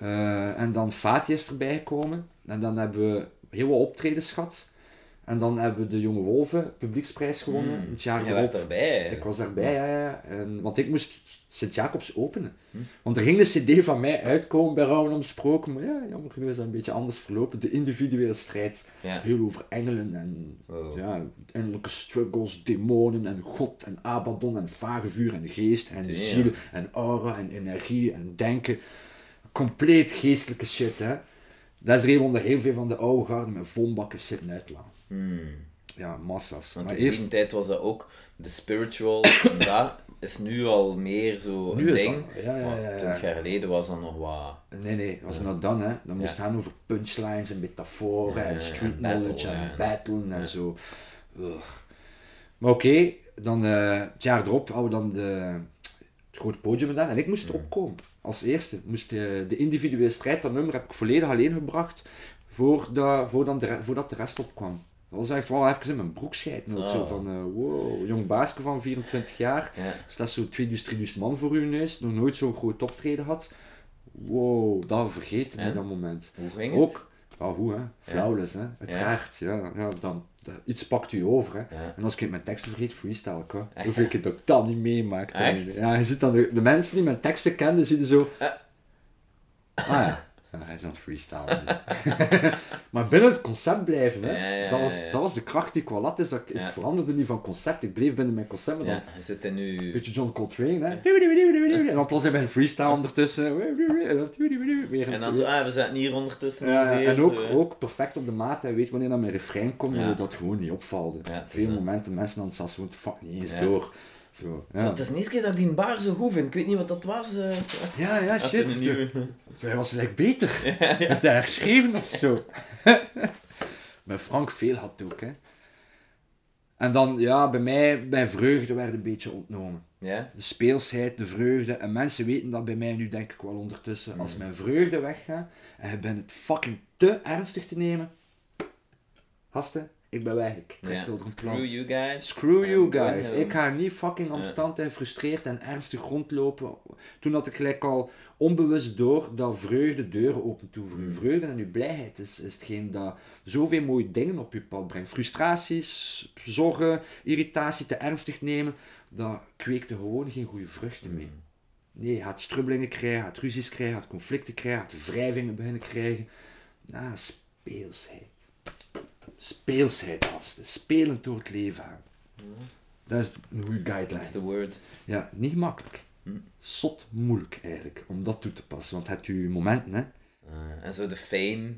Eh, en dan Fatih is erbij gekomen. En dan hebben we heel wat optredens gehad. En dan hebben we de Jonge Wolven publieksprijs gewonnen. Hmm. Het jaar Jij erop. werd erbij. Ik was daarbij, ja. ja. En, want ik moest Sint-Jacobs openen. Hm. Want er ging de cd van mij uitkomen bij Rouwen Omsproken, maar ja, jammer genoeg is dat een beetje anders verlopen. De individuele strijd. Ja. Heel over engelen en Wow. ja, innerlijke struggles, demonen en God en Abaddon en vage vuur en geest en Damn. ziel en aura en energie en denken. Compleet geestelijke shit, hè. Dat is de reden waarom heel veel van de oude garde met vonbakken zitten uitlaan. Hmm. Ja, massa's. Want maar in die eerst... tijd was dat ook de spiritual. en dat is nu al meer zo een Nu ding. dat- ja, ja, Maar ja, ja. 20 jaar geleden was dat nog wat. Nee, nee, het was not done, hè. Dat moest Ja. gaan over punchlines en metaforen en street knowledge en battlen en zo. Ugh. Maar oké, dan eh, het jaar erop hadden we dan de... het grote podium gedaan. En ik moest erop komen. Als eerste. Moest de, de individuele strijd, dat nummer, heb ik volledig alleen gebracht. Voordat, voordat, de, voordat de rest opkwam. Dat was echt wel even in mijn broek schijten. Ook Zo. van, eh, wow, jong baasje van 24 jaar. Ja. Staat zo 2000, 3000 man voor uw neus. Nog nooit zo'n groot optreden had. Wow, dat vergeet in dat moment. Ook, ja, hoe hè? Flawless hè? Uiteraard, ja. ja, dan, iets pakt u over hè. Ja. En als ik mijn teksten vergeet, freestyle ik hoor. Hoeveel ik het dat ik dat niet meemaak. dan. Echt? Ja, je ziet dan de, de mensen die mijn teksten kenden, zitten zo... Eh. Ah ja. Hij is aan het freestylen. maar binnen het concept blijven, hè. Ja, dat, was, dat was de kracht die ik wel had. Is dat ik, ik veranderde niet van concept. Ik bleef binnen mijn concept. Dan Ja, je zit in nu... een beetje John Coltrane, hè. En dan plots hebben we een freestyle ondertussen. En dan weer een En dan zo, ah, we zaten hier ondertussen. ja, en ook, zo, ook perfect op de maat. Hij weet wanneer dat mijn refrein komt, dat dat gewoon niet opvalde. Het Veel momenten, mensen dan zelfs gewoon, fuck, niet eens door. Zo, ja. Zo, het is de eerste keer dat ik die bar zo goed vind. Ik weet niet wat dat was. eh. ja, ja, shit. Hij was like beter. Heeft hij geschreven of zo? bij Frank Veel had het ook, hè. En dan, ja, bij mij, mijn vreugde werd een beetje ontnomen. Ja? De speelsheid, de vreugde. En mensen weten dat bij mij nu, denk ik wel ondertussen. Mm. Als mijn vreugde weggaat en je bent het fucking te ernstig te nemen. Gasten, ik ben weg. Ik trek over een plan. Screw you guys. Screw you I'm guys. Ik ga niet fucking ambetant en frustreerd en ernstig rondlopen. Toen had ik gelijk al onbewust door dat vreugde deuren open toe voor Mm. vreugde en uw blijheid is, is hetgeen dat zoveel mooie dingen op je pad brengt. Frustraties, zorgen, irritatie te ernstig nemen, dat kweekt er gewoon geen goede vruchten mee. Mm. Nee, je gaat strubbelingen krijgen, je gaat ruzies krijgen, je gaat conflicten krijgen, je gaat wrijvingen beginnen krijgen. Ja, speelsheid. Speelsheid, gasten. Spelend door het leven gaan. Dat is een goede guideline. That's the word. Ja, niet gemakkelijk. Hm. Zot moeilijk eigenlijk, om dat toe te passen. Want het je momenten, hè. Eh, en zo de fame.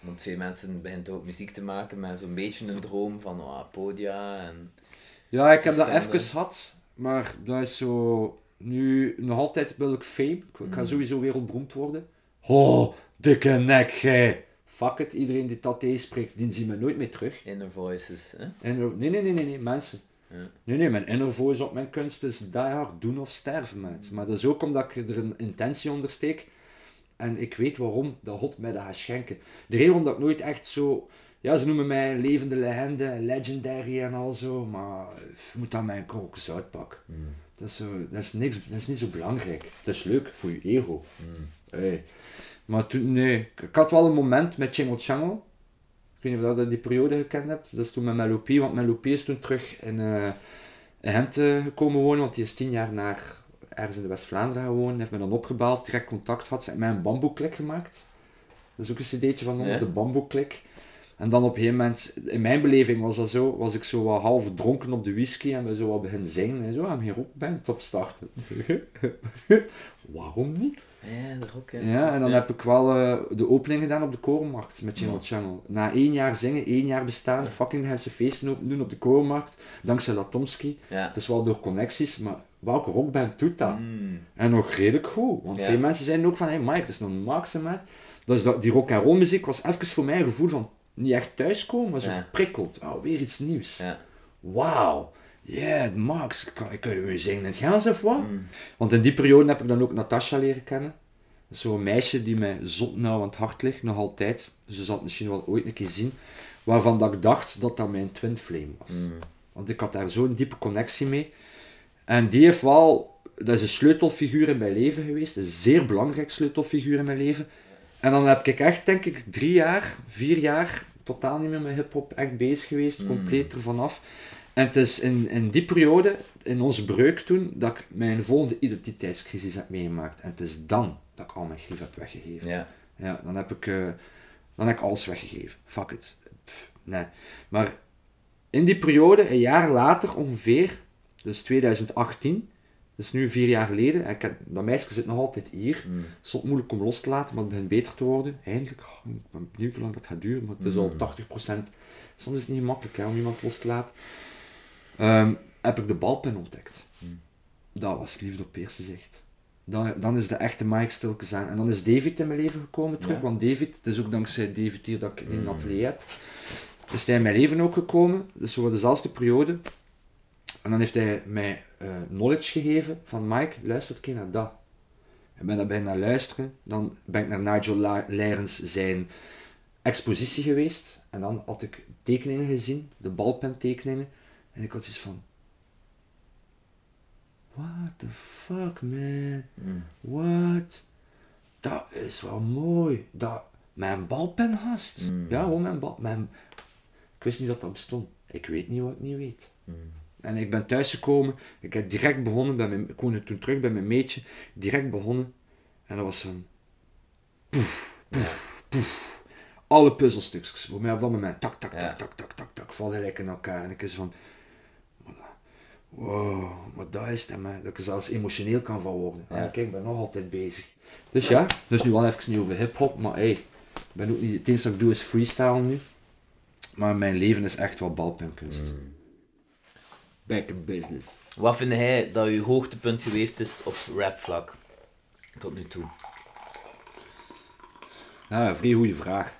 Want veel mensen beginnen ook muziek te maken met zo'n beetje een droom van oh, podia en... Ja, ik heb dat even gehad, maar dat is zo... Nu, nog altijd wil ik fame. Ik, ga sowieso wereldberoemd worden. Oh, dikke nek, gij. Fuck it, iedereen die dat spreekt, die zien me nooit meer terug. Inner voices. Hè? Inner- nee, nee, nee, nee, nee, mensen. Ja. Nee, nee, mijn inner voice op mijn kunst is die hard doen of sterven, maat. Maar dat is ook omdat ik er een intentie onder steek. En ik weet waarom dat God mij dat gaat schenken. De reden dat ik nooit echt zo... Ja, ze noemen mij levende legende, legendary en al zo, maar je moet dat mijn kokos uitpakken. Dat is, zo, dat, is niks, dat is niet zo belangrijk. Dat is leuk voor je ego. Hey. Maar toen, nee, ik had wel een moment met Chingo Chango. Ik weet niet of je die periode gekend hebt. Dat is toen met Melopie, want Melopie is toen terug in, eh in Gent eh, gekomen wonen, want die is tien jaar naar ergens in de West-Vlaanderen gaan wonen. heeft me dan opgebeld, direct contact gehad, ze heeft mij een bamboeklik gemaakt. Dat is ook een cd'tje van ons, Ja. de bamboeklik. En dan op een gegeven moment, in mijn beleving was dat zo, was ik zo wat half dronken op de whisky en we zo wat beginnen zingen en zo, en geen rockband opstarten. Waarom niet? Ja. Ja, en dan heb ik wel eh, de opening gedaan op de Korenmarkt met Channel Channel. Na één jaar zingen, één jaar bestaan, fucking Gentse feesten open doen op de Korenmarkt, dankzij Latomski. Ja. Het is wel door connecties, maar welke rockband doet dat? Mm. En nog redelijk goed, want Ja. veel mensen zeiden ook van, hey Mike, het is nog een. Dus dat, die rock en roll muziek was even voor mij een gevoel van niet echt thuiskomen, maar zo Ja. Wauw, weer iets nieuws. Ja. Wauw, yeah, Max, kan ik je zingen in het Gaans of wat? Mm. Want in die periode heb ik dan ook Natasha leren kennen. Zo'n meisje die mij zot nauw aan het hart ligt, nog altijd. Ze zal het misschien wel ooit een keer zien. Waarvan dat ik dacht dat dat mijn twin flame was. Want ik had daar zo'n diepe connectie mee. En die heeft wel... Dat is een sleutelfiguur in mijn leven geweest. Een zeer belangrijk sleutelfiguur in mijn leven. En dan heb ik echt, denk ik, drie jaar, vier jaar... Totaal niet meer met hip-hop echt bezig geweest. Compleet ervan af. En het is in, in die periode, in onze breuk toen, dat ik mijn volgende identiteitscrisis heb meegemaakt. En het is dan dat ik al mijn grief heb weggegeven. Ja. Ja, dan heb ik, eh, dan heb ik alles weggegeven. Fuck it. Pff, nee. Maar in die periode, een jaar later ongeveer, dus 2018, dat is nu vier jaar geleden, en ik heb, dat meisje zit nog altijd hier. Mm. Het is wat moeilijk om los te laten, maar het begint beter te worden. Eindelijk, oh, ik ben benieuwd hoe lang dat gaat duren, maar het is al 80%. Soms is het niet gemakkelijk hè, om iemand los te laten. Ehm, heb ik de balpen ontdekt. Dat was liefde op eerste zicht. Dan, dan is de echte Mike stilkens aan. En dan is David in mijn leven gekomen terug. Ja. Want David, het is ook dankzij David hier dat ik in een atelier heb. Is hij in mijn leven ook gekomen. Dus zo dezelfde periode. En dan heeft hij mij eh, knowledge gegeven van Mike, luister een keer naar dat. Ik ben daar bij naar luisteren. Dan ben ik naar Nigel Leyrens zijn expositie geweest. En dan had ik tekeningen gezien, de balpentekeningen. En ik had zoiets van... What the fuck, man? Mm. What? Dat is wel mooi. Dat... Mijn balpenhast. Mm. Ja, gewoon mijn bal... Mijn... Ik wist niet dat dat bestond. Ik weet niet wat ik niet weet. Mm. En ik ben thuisgekomen. Ik heb direct begonnen bij mijn... Ik woonde toen terug bij mijn meetje. Direct begonnen. En dat was zo'n... Poef, poef, poef. Alle puzzelstukjes. Voor mij op dat moment. Tak, tak, tak, Ja. tak, tak, tak, tak. Vallen gelijk in elkaar. En ik is van... Wow, maar dat is het, hè. Dat ik zelfs emotioneel kan van worden. Ja. Kijk, ik ben nog altijd bezig. Dus ja, dus nu wel even niet over hip-hop, maar hey, ben ook niet, het enige dat ik doe is freestyle nu. Maar mijn leven is echt wel balpenkunst. Back in business. Wat vind hij dat uw hoogtepunt geweest is op rapvlak? Tot nu toe. Ja, een vrij goede vraag.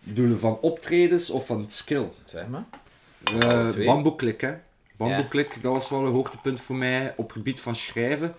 Bedoel je van optredens of van skill? Zeg maar. Twee. Bamboeklik, hè. Bamboeklik, dat was wel een hoogtepunt voor mij op het gebied van schrijven.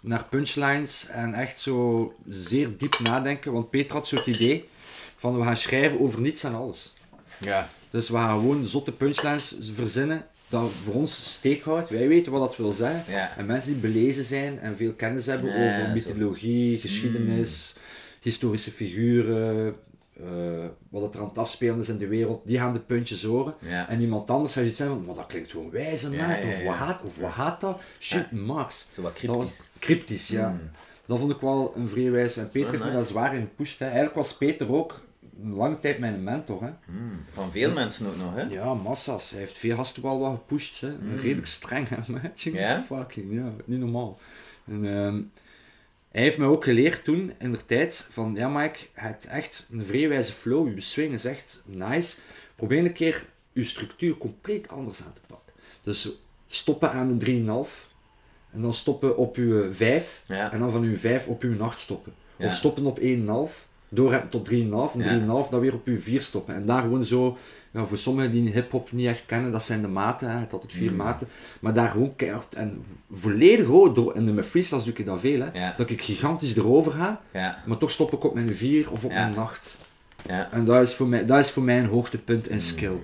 Naar punchlines en echt zo zeer diep nadenken. Want Peter had zo het idee van we gaan schrijven over niets en alles. Ja. Dus we gaan gewoon zotte punchlines verzinnen dat voor ons steek houdt. Wij weten wat dat wil zeggen. Ja. En mensen die belezen zijn en veel kennis hebben Ja, over mythologie, geschiedenis, historische figuren, eh, wat er aan het afspelen is in de wereld, die gaan de puntjes horen. Ja. En iemand anders zou iets zeggen van, dat klinkt gewoon Ja, man. ja, Of, wat haat, of wat haat dat? Shit, Max. Zo wat was cryptisch. cryptisch, ja. Mm. Dat vond ik wel een vrij wijze. En Peter Ah, heeft me daar zwaar in gepusht. Hè. Eigenlijk was Peter ook lange tijd mijn mentor. Hè. Mm. Van veel mensen ook nog, hè? Ja, massa's. Hij heeft veel gasten wel wat gepusht. Hè. Redelijk streng, hè, maatje. Fucking, ja. Niet normaal. En, ehm, hij heeft me ook geleerd toen, in de tijd, van ja Mike, je hebt echt een vrij wijze flow. Je swing is echt nice. Probeer een keer je structuur compleet anders aan te pakken. Dus stoppen aan een 3,5. En dan stoppen op uw 5. Ja. En dan van uw 5 op uw 8 stoppen. Ja. Of stoppen op 1,5. Doorreppen tot 3,5. En Ja. 3,5 dan weer op uw 4 stoppen. En daar gewoon zo, ja, voor sommigen die hip-hop niet echt kennen, dat zijn de maten. Hè. Het had het vier Mm. maten. Maar daar gewoon keihard en volledig hoor. Door, en met freestyles doe ik dat veel. Hè. Ja. Dat ik gigantisch erover ga. Ja. Maar toch stop ik op mijn 4 of op mijn 8. Ja. En dat is voor mij, dat is voor mij een hoogtepunt in skill.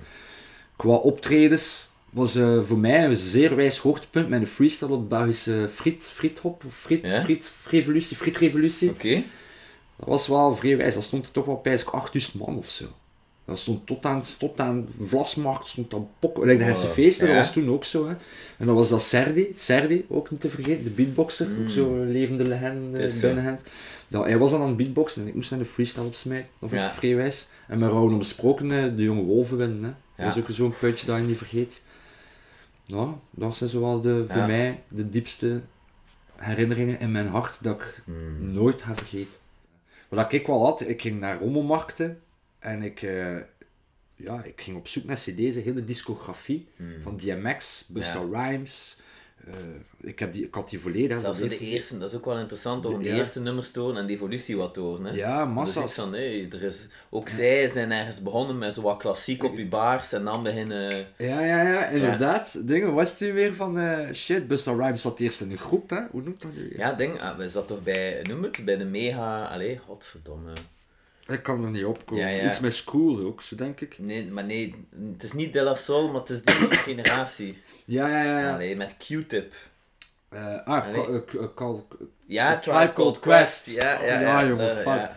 Qua optredens was eh, voor mij een zeer wijs hoogtepunt met een freestyle op Belgische friet, friethop, of friet, Ja? friet, revolutie. Oké. Dat was wel vrij wijs. Dat stond er toch wel bij 8000 man of zo. Dat stond tot aan, tot aan Vlasmarkt, stond aan Pok. Like de Hesse feesten, dat was toen ook zo. Hè. En dan was dat Serdi, Serdi ook niet te vergeten, de beatboxer, ook zo'n levende legende, binnenhand. Dat, hij was dan aan het beatboxen en ik moest naar de freestyle opsmijten. Dat vond ik Ja. vrij wijs. En met Rauwen besproken, eh, de jonge wolven winnen. Hè. Ja. Dat is ook zo'n puntje dat je niet vergeet. Nou, dat zijn zowel de, voor Ja. mij de diepste herinneringen in mijn hart dat ik Mm. nooit ga vergeten. Wat ik wel had, ik ging naar rommelmarkten en ik, eh, ja, ik ging op zoek naar cd's, een hele discografie van DMX, Busta. Rhymes. Eh, ik, heb die, ik had die volledig. Zelfs van de eerste, dat is ook wel interessant om de Ja. eerste nummers te horen en de evolutie wat te horen. Hè? Ja, Dus massa's. ik van, nee, er is, ook zij zijn ergens begonnen met zo wat klassiek op je baars en dan beginnen... Ja, ja, ja, inderdaad. Dingen, was het weer van, eh, shit, Busta Rhymes zat eerst in een groep, hè? Hoe noemt dat nu? Ja, ding, ah, we zat toch bij, noem het, bij de mega... Allee, godverdomme. Ik kan er niet opkomen. Ja, ja. Iets met school ook, zo denk ik. Nee, maar nee, het is niet De La Soul, maar het is die generatie. Ja, ja, ja. ja. Allee, met Q-tip. Eh, ah. Ka- eh, eh, Ja, Tribe Called Quest. Quest. Ja, ja, Ja, ja. jongen, fuck.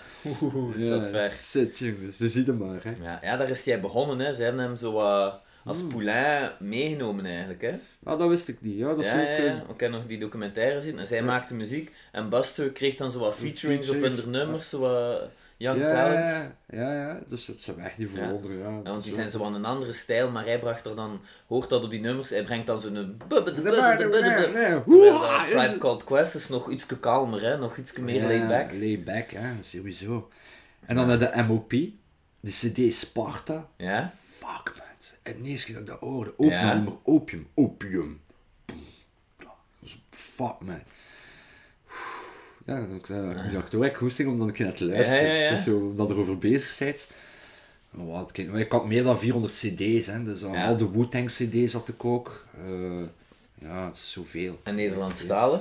Oeh, het zat ver. Zit, jongens. Ze ziet hem maar, hè. Ja, ja, daar is hij begonnen, hè. Ze hebben hem zo als Hmm. poulain meegenomen eigenlijk, hè. Ah, dat wist ik niet. Ja, dat is ja, ook... ja, heb nog die documentaire gezien en zij maakte muziek en Buster kreeg dan zo wat featurings op hun nummers, zo wat young ja, talent. Ja, ja, ja. Dus het zou me echt niet Ja. verwonderen, ja. Ja, want die Zo. zijn zo van een andere stijl, maar hij bracht er dan, hoort dat op die nummers, hij brengt dan zo'n de de de de is Tribe Called Quest is nog iets kalmer, hè, nog iets meer Ja, laid back. Laid back, hè. Sowieso. En dan de MOP. De CD Sparta. Ja? Fuck, man. En ineens dat ik dat hoorde. Opium, Ja. nummer opium, opium. Dat is Fuck, man. Ja, dan dan- dan heb ik echt goesting om dan een keer naar te luisteren. Ja, ja, ja. Dus zo, omdat er over bezig bent. wat ik, maar ik had meer dan 400 cd's, hè, dus al- Ja. al de Wu-Tang cd's had ik ook. Eh, ja, het is zoveel. En Nederlandstalig?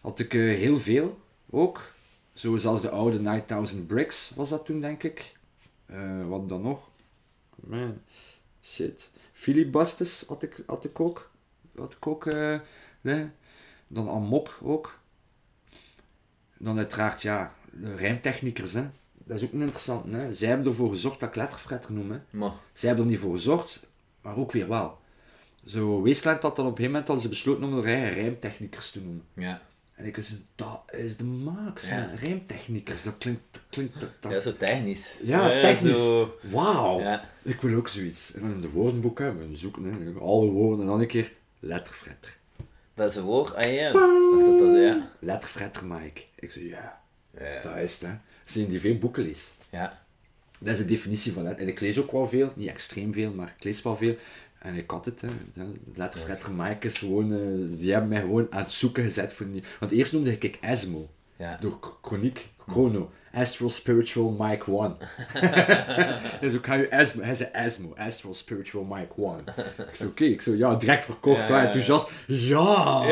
Had ik eh, heel veel ook. Zoals de oude 9000 Bricks was dat toen, denk ik. Eh, wat dan nog? Man, shit. Filibusters had ik, had ik ook. Had ik ook, eh, nee. Dan Amok ook. Dan uiteraard, ja, de rijmtechnikers, hè. Dat is ook een interessant, hè. Zij hebben ervoor gezorgd dat ik letterfretter noem, hè. Maar, Zij hebben er niet voor gezorgd, maar ook weer wel. Zo, Wasteland had dan op een gegeven moment ze besloten om de eigen rijmtechnikers te noemen. ja. En ik zei, dat is de max, Ja. rijmtechnikers. Dat klinkt, dat klinkt, dat, dat- Ja, zo technisch. Ja, technisch. Zo, Wauw, ja. ik wil ook zoiets. En dan in de woordenboek hebben we zoeken, hè, alle woorden en dan een keer letterfretter. Dat is een woord. Ah ja, dacht dat dat is, ja. Letterfretter Mike. Ik zei, ja, Ja. dat is het, hè. Je die veel boeken leest. Ja. Dat is de definitie van letter. En ik lees ook wel veel, niet extreem veel, maar ik lees wel veel. En ik had het, hè. Letterfretter Mike is gewoon, eh, die hebben mij gewoon aan het zoeken gezet voor die... Want eerst noemde ik ik Esmo. Ja. Door K- Chroniek, Chrono. Astral Spiritual Mike 1. dus ik ga je Asmo, hij zei Asmo, Astral Spiritual Mike 1. Ik zei oké, ik zo ja, direct verkocht, Ja, ja, enthousiast. Ja!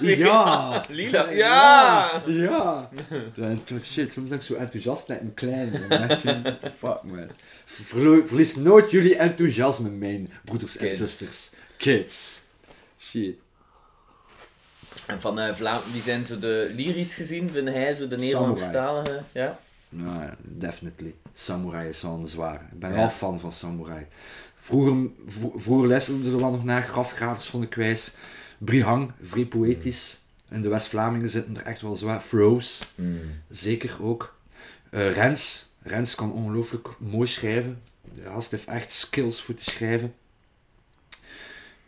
Ja! Lila. Ja! Ja! En shit, soms ben ik zo enthousiast met een klein. zo, Fuck man. Verlies nooit jullie enthousiasme, mijn broeders en Kids. zusters. Kids. Shit. En van eh Vlaam, wie zijn zo de lyrisch gezien? Vind hij zo de Nederlandstalige? Ja. Nou, ja, definitely. Samurai is wel een zware. Ik ben Ja. wel fan van Samurai. Vroeger, vro- vroeger luisterde er wel nog naar grafgravers van de kwijs. Brihang, vrij poëtisch. In de West-Vlamingen zitten er echt wel zwaar. Froze, zeker ook. Eh, Rens. Rens kan ongelooflijk mooi schrijven. De gast heeft echt skills voor te schrijven.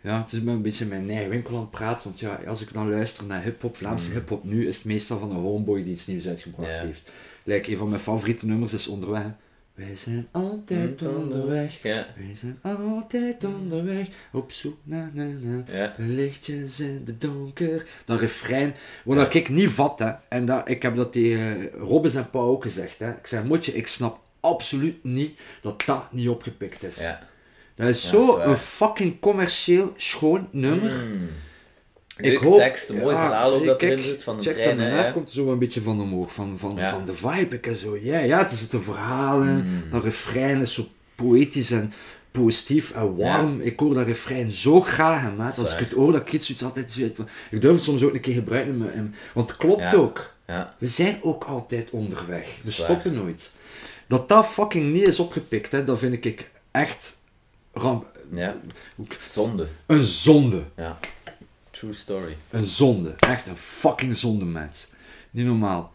Ja, het is me een beetje mijn eigen winkel aan het praten. Want ja, als ik dan luister naar hip-hop, Vlaamse hip-hop nu, is het meestal van een homeboy die iets nieuws uitgebracht heeft. Like, een van mijn favoriete nummers is Onderweg. Wij zijn altijd onderweg. Ja. Wij zijn altijd onderweg. Op zoek naar, naar Ja. lichtjes in de donker. Dat refrein, wat dat ik niet vat, hè. En dat, ik heb dat tegen Robbes en Pauw ook gezegd, hè. Ik zeg, motje, ik snap absoluut niet dat dat niet opgepikt is. Ja. Dat is zo dat is waar. een fucking commercieel schoon nummer. Leuke tekst, een mooi verhaal ook dat kijk, erin zit van de check trein. dat, daar komt zo een beetje van omhoog, van, van, Ja. van de vibe. Ik en zo, ja, ja, het is de verhalen, Mm. dat refrein is zo poëtisch en positief en warm. Ik hoor dat refrein zo graag, hè, maat. Als ik het hoor, dat ik iets zoiets altijd zo uit van- Ik durf het soms ook een keer gebruiken, in mijn- in- want het klopt ook. We zijn ook altijd onderweg. We stoppen nooit. Dat dat fucking niet is opgepikt, hè, dat vind ik echt ramp. ja. Zonde. Een zonde. Ja. True story. Een zonde. Echt een fucking zonde, maat. Niet normaal.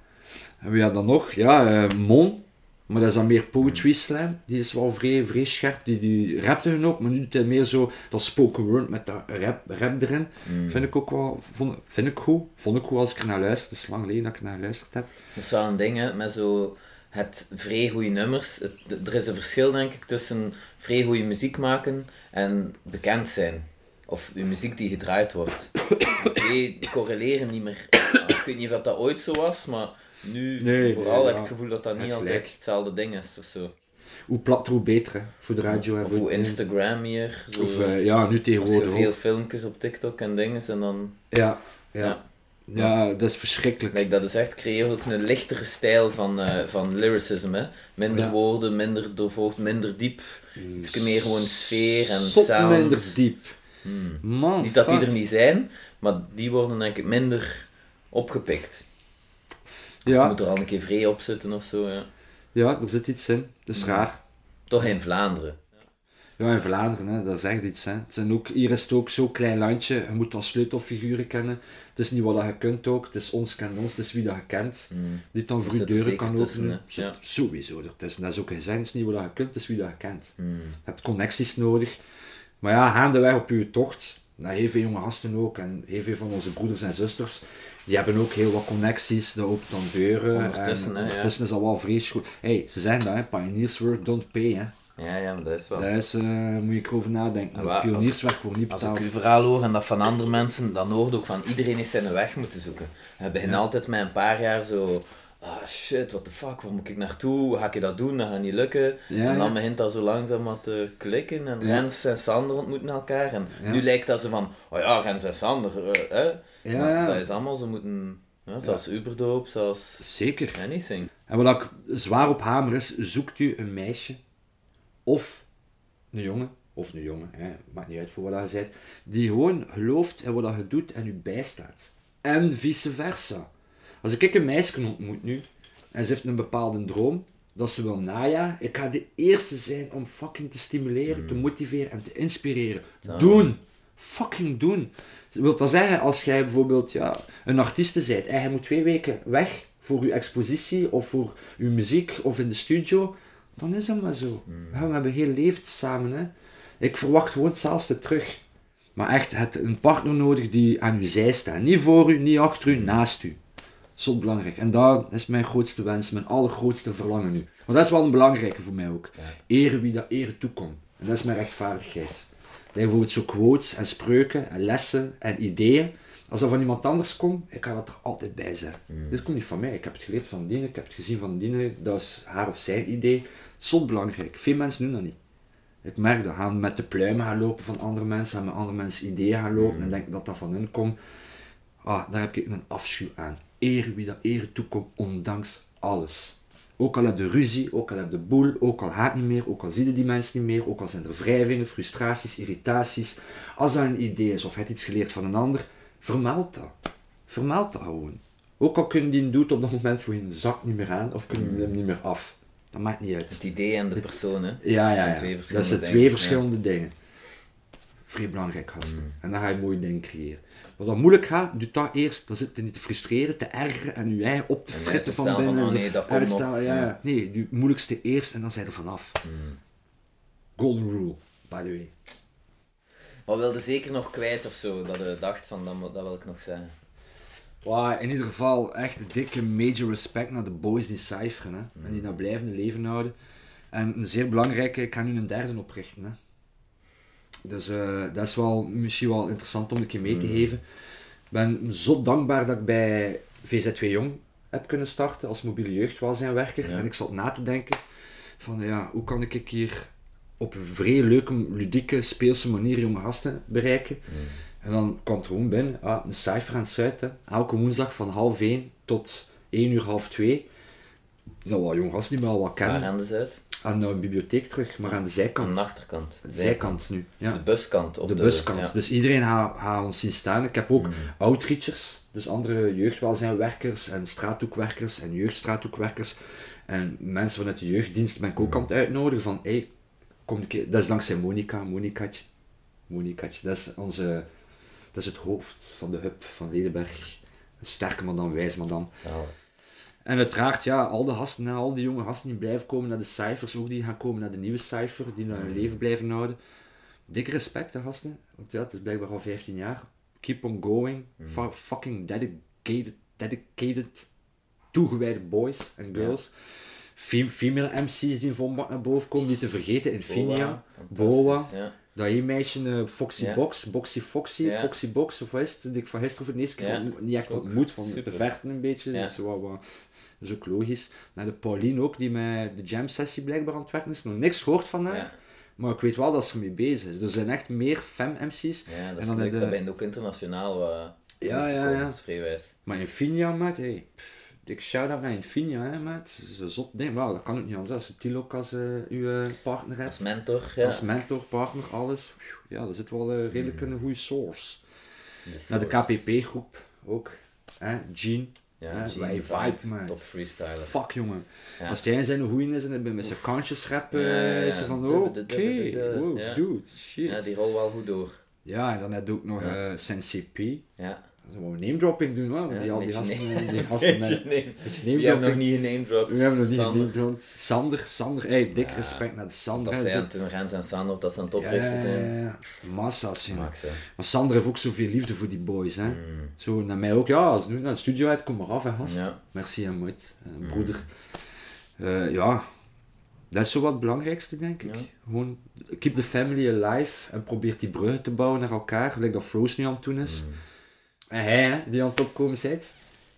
En wie had dan nog? Ja, eh, Mon. Maar dat is dan meer poetry slam. Die is wel vrij, vrij scherp. Die, die rapte hun ook, maar nu doet hij meer zo dat spoken word met dat rap, rap erin. Vind ik ook wel, vond, vind ik goed. Vond ik goed als ik er naar luister. Het is lang geleden dat ik naar geluisterd heb. Dat is wel een ding, hè, met zo het vrij goede nummers. Het- er is een verschil, denk ik, tussen vrij goede muziek maken en bekend zijn. Of uw muziek die gedraaid wordt. Die correleren niet meer. Ik weet niet of dat ooit zo was, maar nu Nee, vooral nee, heb ik ja. het gevoel dat dat niet Het altijd hetzelfde ding is of zo. Hoe platter, hoe beter, hè. Voor de radio en Of hoe Instagram hier. Zo, Of, eh, ja, nu tegenwoordig veel filmpjes op TikTok en dingen en dan... Ja, ja. Ja. Ja. dat is verschrikkelijk. Kijk, dat is echt, creëert ook een lichtere stijl van, eh, van lyricism. Hè? Minder Ja. woorden, minder doorvoogd, minder diep. Iets meer gewoon sfeer en Zot sound. minder diep. Hmm. Man, Niet dat die er niet zijn, maar die worden denk ik minder opgepikt. Of Ja. je moet er al een keer vrij op zitten of zo. Ja. Ja, er zit iets in. Dat is raar. Toch in Vlaanderen. Ja, in Vlaanderen, hè, dat echt iets. Hè. Het zijn ook, hier is het ook zo'n klein landje. Je moet al sleutelfiguren kennen. Het is niet wat dat je kunt ook. Het is ons kent ons. Het is wie dat je kent. Die dan voor je deuren kan openen. Ja. Sowieso ertussen. Dat is ook gezegd. Het is niet wat dat je kunt. Het is wie dat je kent. Hmm. Je hebt connecties nodig. Maar ja, gaandeweg op je tocht. Dat heel veel jonge gasten ook. En heel veel van onze broeders en zusters. Die hebben ook heel wat connecties. Dat opent dan deuren. Ondertussen, en hè, ja. is dat wel vreselijk goed. Hey, ze zeggen dat, hè. Pioneers work don't pay, hè. Ja, ja, maar dat is wel. Daar is, eh, moet je erover nadenken. Pionierswerk wordt niet Als betaald. ik uw verhaal hoor en dat van andere mensen, dan hoort ook van iedereen is zijn weg moeten zoeken. We beginnen altijd met een paar jaar zo ah shit, what the fuck, waar moet ik naartoe? Hoe ga ik dat doen? Dat gaat niet lukken. Ja, en dan ja. begint dat zo langzaam wat te klikken en. Rens en Sander ontmoeten elkaar. En nu lijkt dat zo van, oh ja, Rens en Sander, eh, hè? Maar dat is allemaal zo moeten, ja, zoals Uberdoop, zoals Zeker. anything. En wat ik zwaar op hamer is, zoekt u een meisje of een jongen, of een jongen, hè, maakt niet uit voor wat je bent, die gewoon gelooft in wat je doet en u bijstaat. En vice versa. Als ik een meisje ontmoet nu, en ze heeft een bepaalde droom, dat ze wil najagen, ik ga de eerste zijn om fucking te stimuleren, te motiveren en te inspireren. Doen! Fucking doen! Wilt dat zeggen, als jij bijvoorbeeld ja, een artieste bent en je moet twee weken weg voor je expositie of voor je muziek of in de studio, dan is dat maar zo. Ja, we hebben heel leven samen. Hè. Ik verwacht gewoon hetzelfde terug. Maar echt, het een partner nodig die aan uw zij staat. Niet voor u, niet achter u, naast u. Zo belangrijk. En dat is mijn grootste wens, mijn allergrootste verlangen nu. Want dat is wel een belangrijke voor mij ook. Eren wie dat eren toekomt. En dat is mijn rechtvaardigheid. Dat bijvoorbeeld zo quotes en spreuken en lessen en ideeën. Als dat van iemand anders komt, ik ga dat er altijd bij zijn. Dit komt niet van mij. Ik heb het geleerd van Dine, ik heb het gezien van Dine. Dat is haar of zijn idee. Zo belangrijk. Veel mensen doen dat niet. Ik merk dat. Gaan met de pluimen gaan lopen van andere mensen en met andere mensen ideeën gaan lopen en denken dat dat van hun komt. Ah, daar heb ik een afschuw aan. Eren wie dat eren toekomt, ondanks alles. Ook al heb je ruzie, ook al heb je boel, ook al haat niet meer, ook al zie je die mensen niet meer, ook al zijn er wrijvingen, frustraties, irritaties. Als dat een idee is of het iets geleerd van een ander, vermeld dat. Vermeld dat gewoon. Ook al kunnen die doet op dat moment voor je zak niet meer aan of kunnen die hem niet meer af. Dat maakt niet uit. Het idee en de persoon, hè. Ja, ja, zijn ja. twee dat verschillende zijn dingen. twee Ja. verschillende dingen. Vrij belangrijk, gasten. Mm. En dan ga je mooie dingen creëren. Wat dan moeilijk gaat, doe dat eerst. Dan zit je niet te frustreren, te ergeren en je eigen op te En fritten van binnen. van, oh nee, dat komt uitstellen, ja. Ja. Nee, doe het moeilijkste eerst en dan zijn er vanaf. Mm. Golden rule, by the way. Wat wilde zeker nog kwijt of zo, dat je dacht van, dat, dat wil ik nog zeggen. Wow, in ieder geval echt een dikke major respect naar de boys die cijferen hè? en die dat blijvende leven houden. En een zeer belangrijke, ik ga nu een derde oprichten. Hè? Dus eh, dat is wel misschien wel interessant om een keer mee te geven. Ik ben zo dankbaar dat ik bij VZ2 Jong heb kunnen starten als mobiele jeugdwelzijnwerker. Ja. En ik zat na te denken van ja, hoe kan ik hier op een vrij leuke, ludieke, speelse manier jonge gasten bereiken. En dan kwam het gewoon binnen, ah, een cijfer aan het Zuid. hè. Elke woensdag van half 1 tot 1 uur, half 2. Dat wel jong gasten die me al wat Waar kennen. aan de zuid? Aan de bibliotheek terug, maar aan de zijkant. Aan de achterkant. de zijkant nu. Ja. De buskant. Of de buskant. ja. Mm. Dus iedereen gaat gaat ons zien staan. Ik heb ook outreachers, dus andere jeugdwelzijnwerkers en straathoekwerkers en jeugdstraathoekwerkers. En mensen vanuit de jeugddienst ben ik ook aan het uitnodigen van, hey, kom een keer. Dat is dankzij Monica, Monicatje. Monicatje, dat is onze, dat is het hoofd van de hub van Ledenberg. Een sterke madame, wijze madame. Zalig. En uiteraard, ja, al de gasten, al die jonge gasten die blijven komen naar de cijfers, ook die gaan komen naar de nieuwe cijfer, die naar hun leven blijven houden. Dikke respect, hè, gasten. Want ja, het is blijkbaar al 15 jaar. Keep on going. Fu- fucking dedicated, dedicated, toegewijde boys en girls. Fem- female MC's die in naar boven komen, die te vergeten. Infinia, Boa. Ja. Dat één meisje, eh, Foxy. Box, Boxy Foxy, Ja. Foxy Box, of wat is het? Die ik van gisteren voor de eerste keer niet echt ontmoet, van super. te verten een beetje. Zo wat, wat, dat is ook logisch. En de Pauline ook, die met de jam sessie blijkbaar aan het werken is. Nog niks gehoord van haar. Maar ik weet wel dat ze ermee bezig is. Er zijn echt meer fem-MC's. Ja, dat En is dan leuk. de- Dat ben ook internationaal wat Ja, ja, komen, ja. Dat is. Maar Infinia, maat, hey, pff, dik shout-out naar Infinia, hè, is een zot ding. Wauw, dat kan ook niet anders. Als je Tilo ook als eh, uw eh, partner hebt. Als mentor, ja. Als mentor, partner, alles. Ja, dat zit wel eh, redelijk een goede source. De Naar de. KPP-groep ook. Hè? Gene. Ja, hè, Gene wij Vibe, vibe, man. top freestyler. Fuck, jongen. Ja. Als jij zijn goeie is en met zijn kantjes rap, Ja, ja, ja. is ze van, oké, wow, Ja. dude, shit. Ja, Ja, die rol wel goed door. en dan heb je ook nog Ja. eh Sensei P. Ja. Wel name dropping doen, hoor. Ja, die, al die gasten, die gasten met- name- We hebben nog niet een. We hebben nog niet Sander. genamedropt. Sander, Sander, hey, dik Ja. respect naar de Sander. Dat zijn toen Rens en Sander, dat zijn. ja, ja. Massa's, jongen. Maar Sander heeft ook zoveel liefde voor die boys, hè. Mm. Zo naar mij ook, ja, als nu naar de studio uit, kom maar af, hè, gast. Merci, hè, moed. Eh, broeder. Eh, ja, dat is zo wat het belangrijkste, denk ik. Ja. Gewoon, keep the family alive en probeer die bruggen te bouwen naar elkaar, gelijk dat Froos nu aan het doen is. Mm. En hij, hè, die aan het opkomen zit.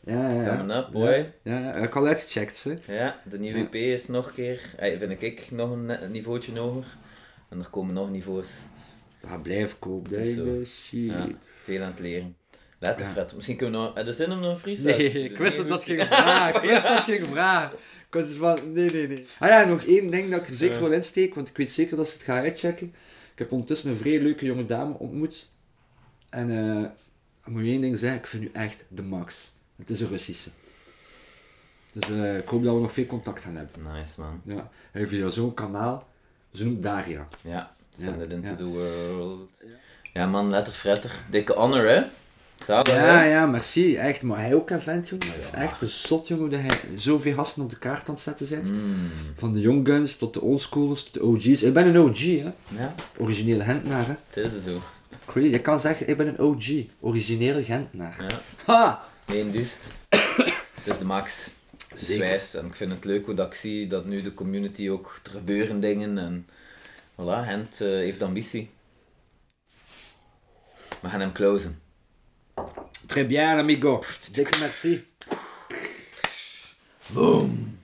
Ja, ja, ja. Coming up, boy. Ja, ja, heb ik al uitgecheckt, hè. Ja, de nieuwe EP is nog een keer, eh, vind ik, nog een ne- niveautje hoger. En er komen nog niveaus. Ja, blijf kopen, shit. Ja, veel aan het leren. Letter, Fred. Misschien kunnen we nog... eh, Er zin om nog een freestyle Nee, ik wist dat dat ging vragen. Ik wist dat ging vragen. Ik was dus van, nee, nee, nee. Ah ja, nog één ding dat ik er zeker wil insteken, want ik weet zeker dat ze het gaan uitchecken. Ik heb ondertussen een vrij leuke jonge dame ontmoet. En eh ik moet je één ding zeggen, ik vind u echt de max. Het is een Russische. Dus eh, ik hoop dat we nog veel contact gaan hebben. Nice, man. Ja. En via zo'n kanaal, ze noemt Daria. Ja, send it into the world. Ja, man, letter, fretter. Dikke honor, hè? Zalig, Ja, hè? ja, merci. Echt, maar hij ook een vent, jongen. Het is echt een zot, jongen, hoe dat hij zoveel gasten op de kaart aan het zetten zit. Mm. Van de young guns tot de oldschoolers tot de OG's. Ik ben een OG, hè. Ja, Originele Gentenaar, hè. het is zo. Crazy. Je kan zeggen, ik ben een OG. Originele Gentenaar. Ja. Ha! Nee, dus. Het is de max. Het is Zeker. wijs. En ik vind het leuk hoe dat ik zie dat nu de community ook er gebeuren dingen. En voilà, Hent eh, heeft ambitie. We gaan hem closen. Très bien, amigo. Dikke merci. Boom!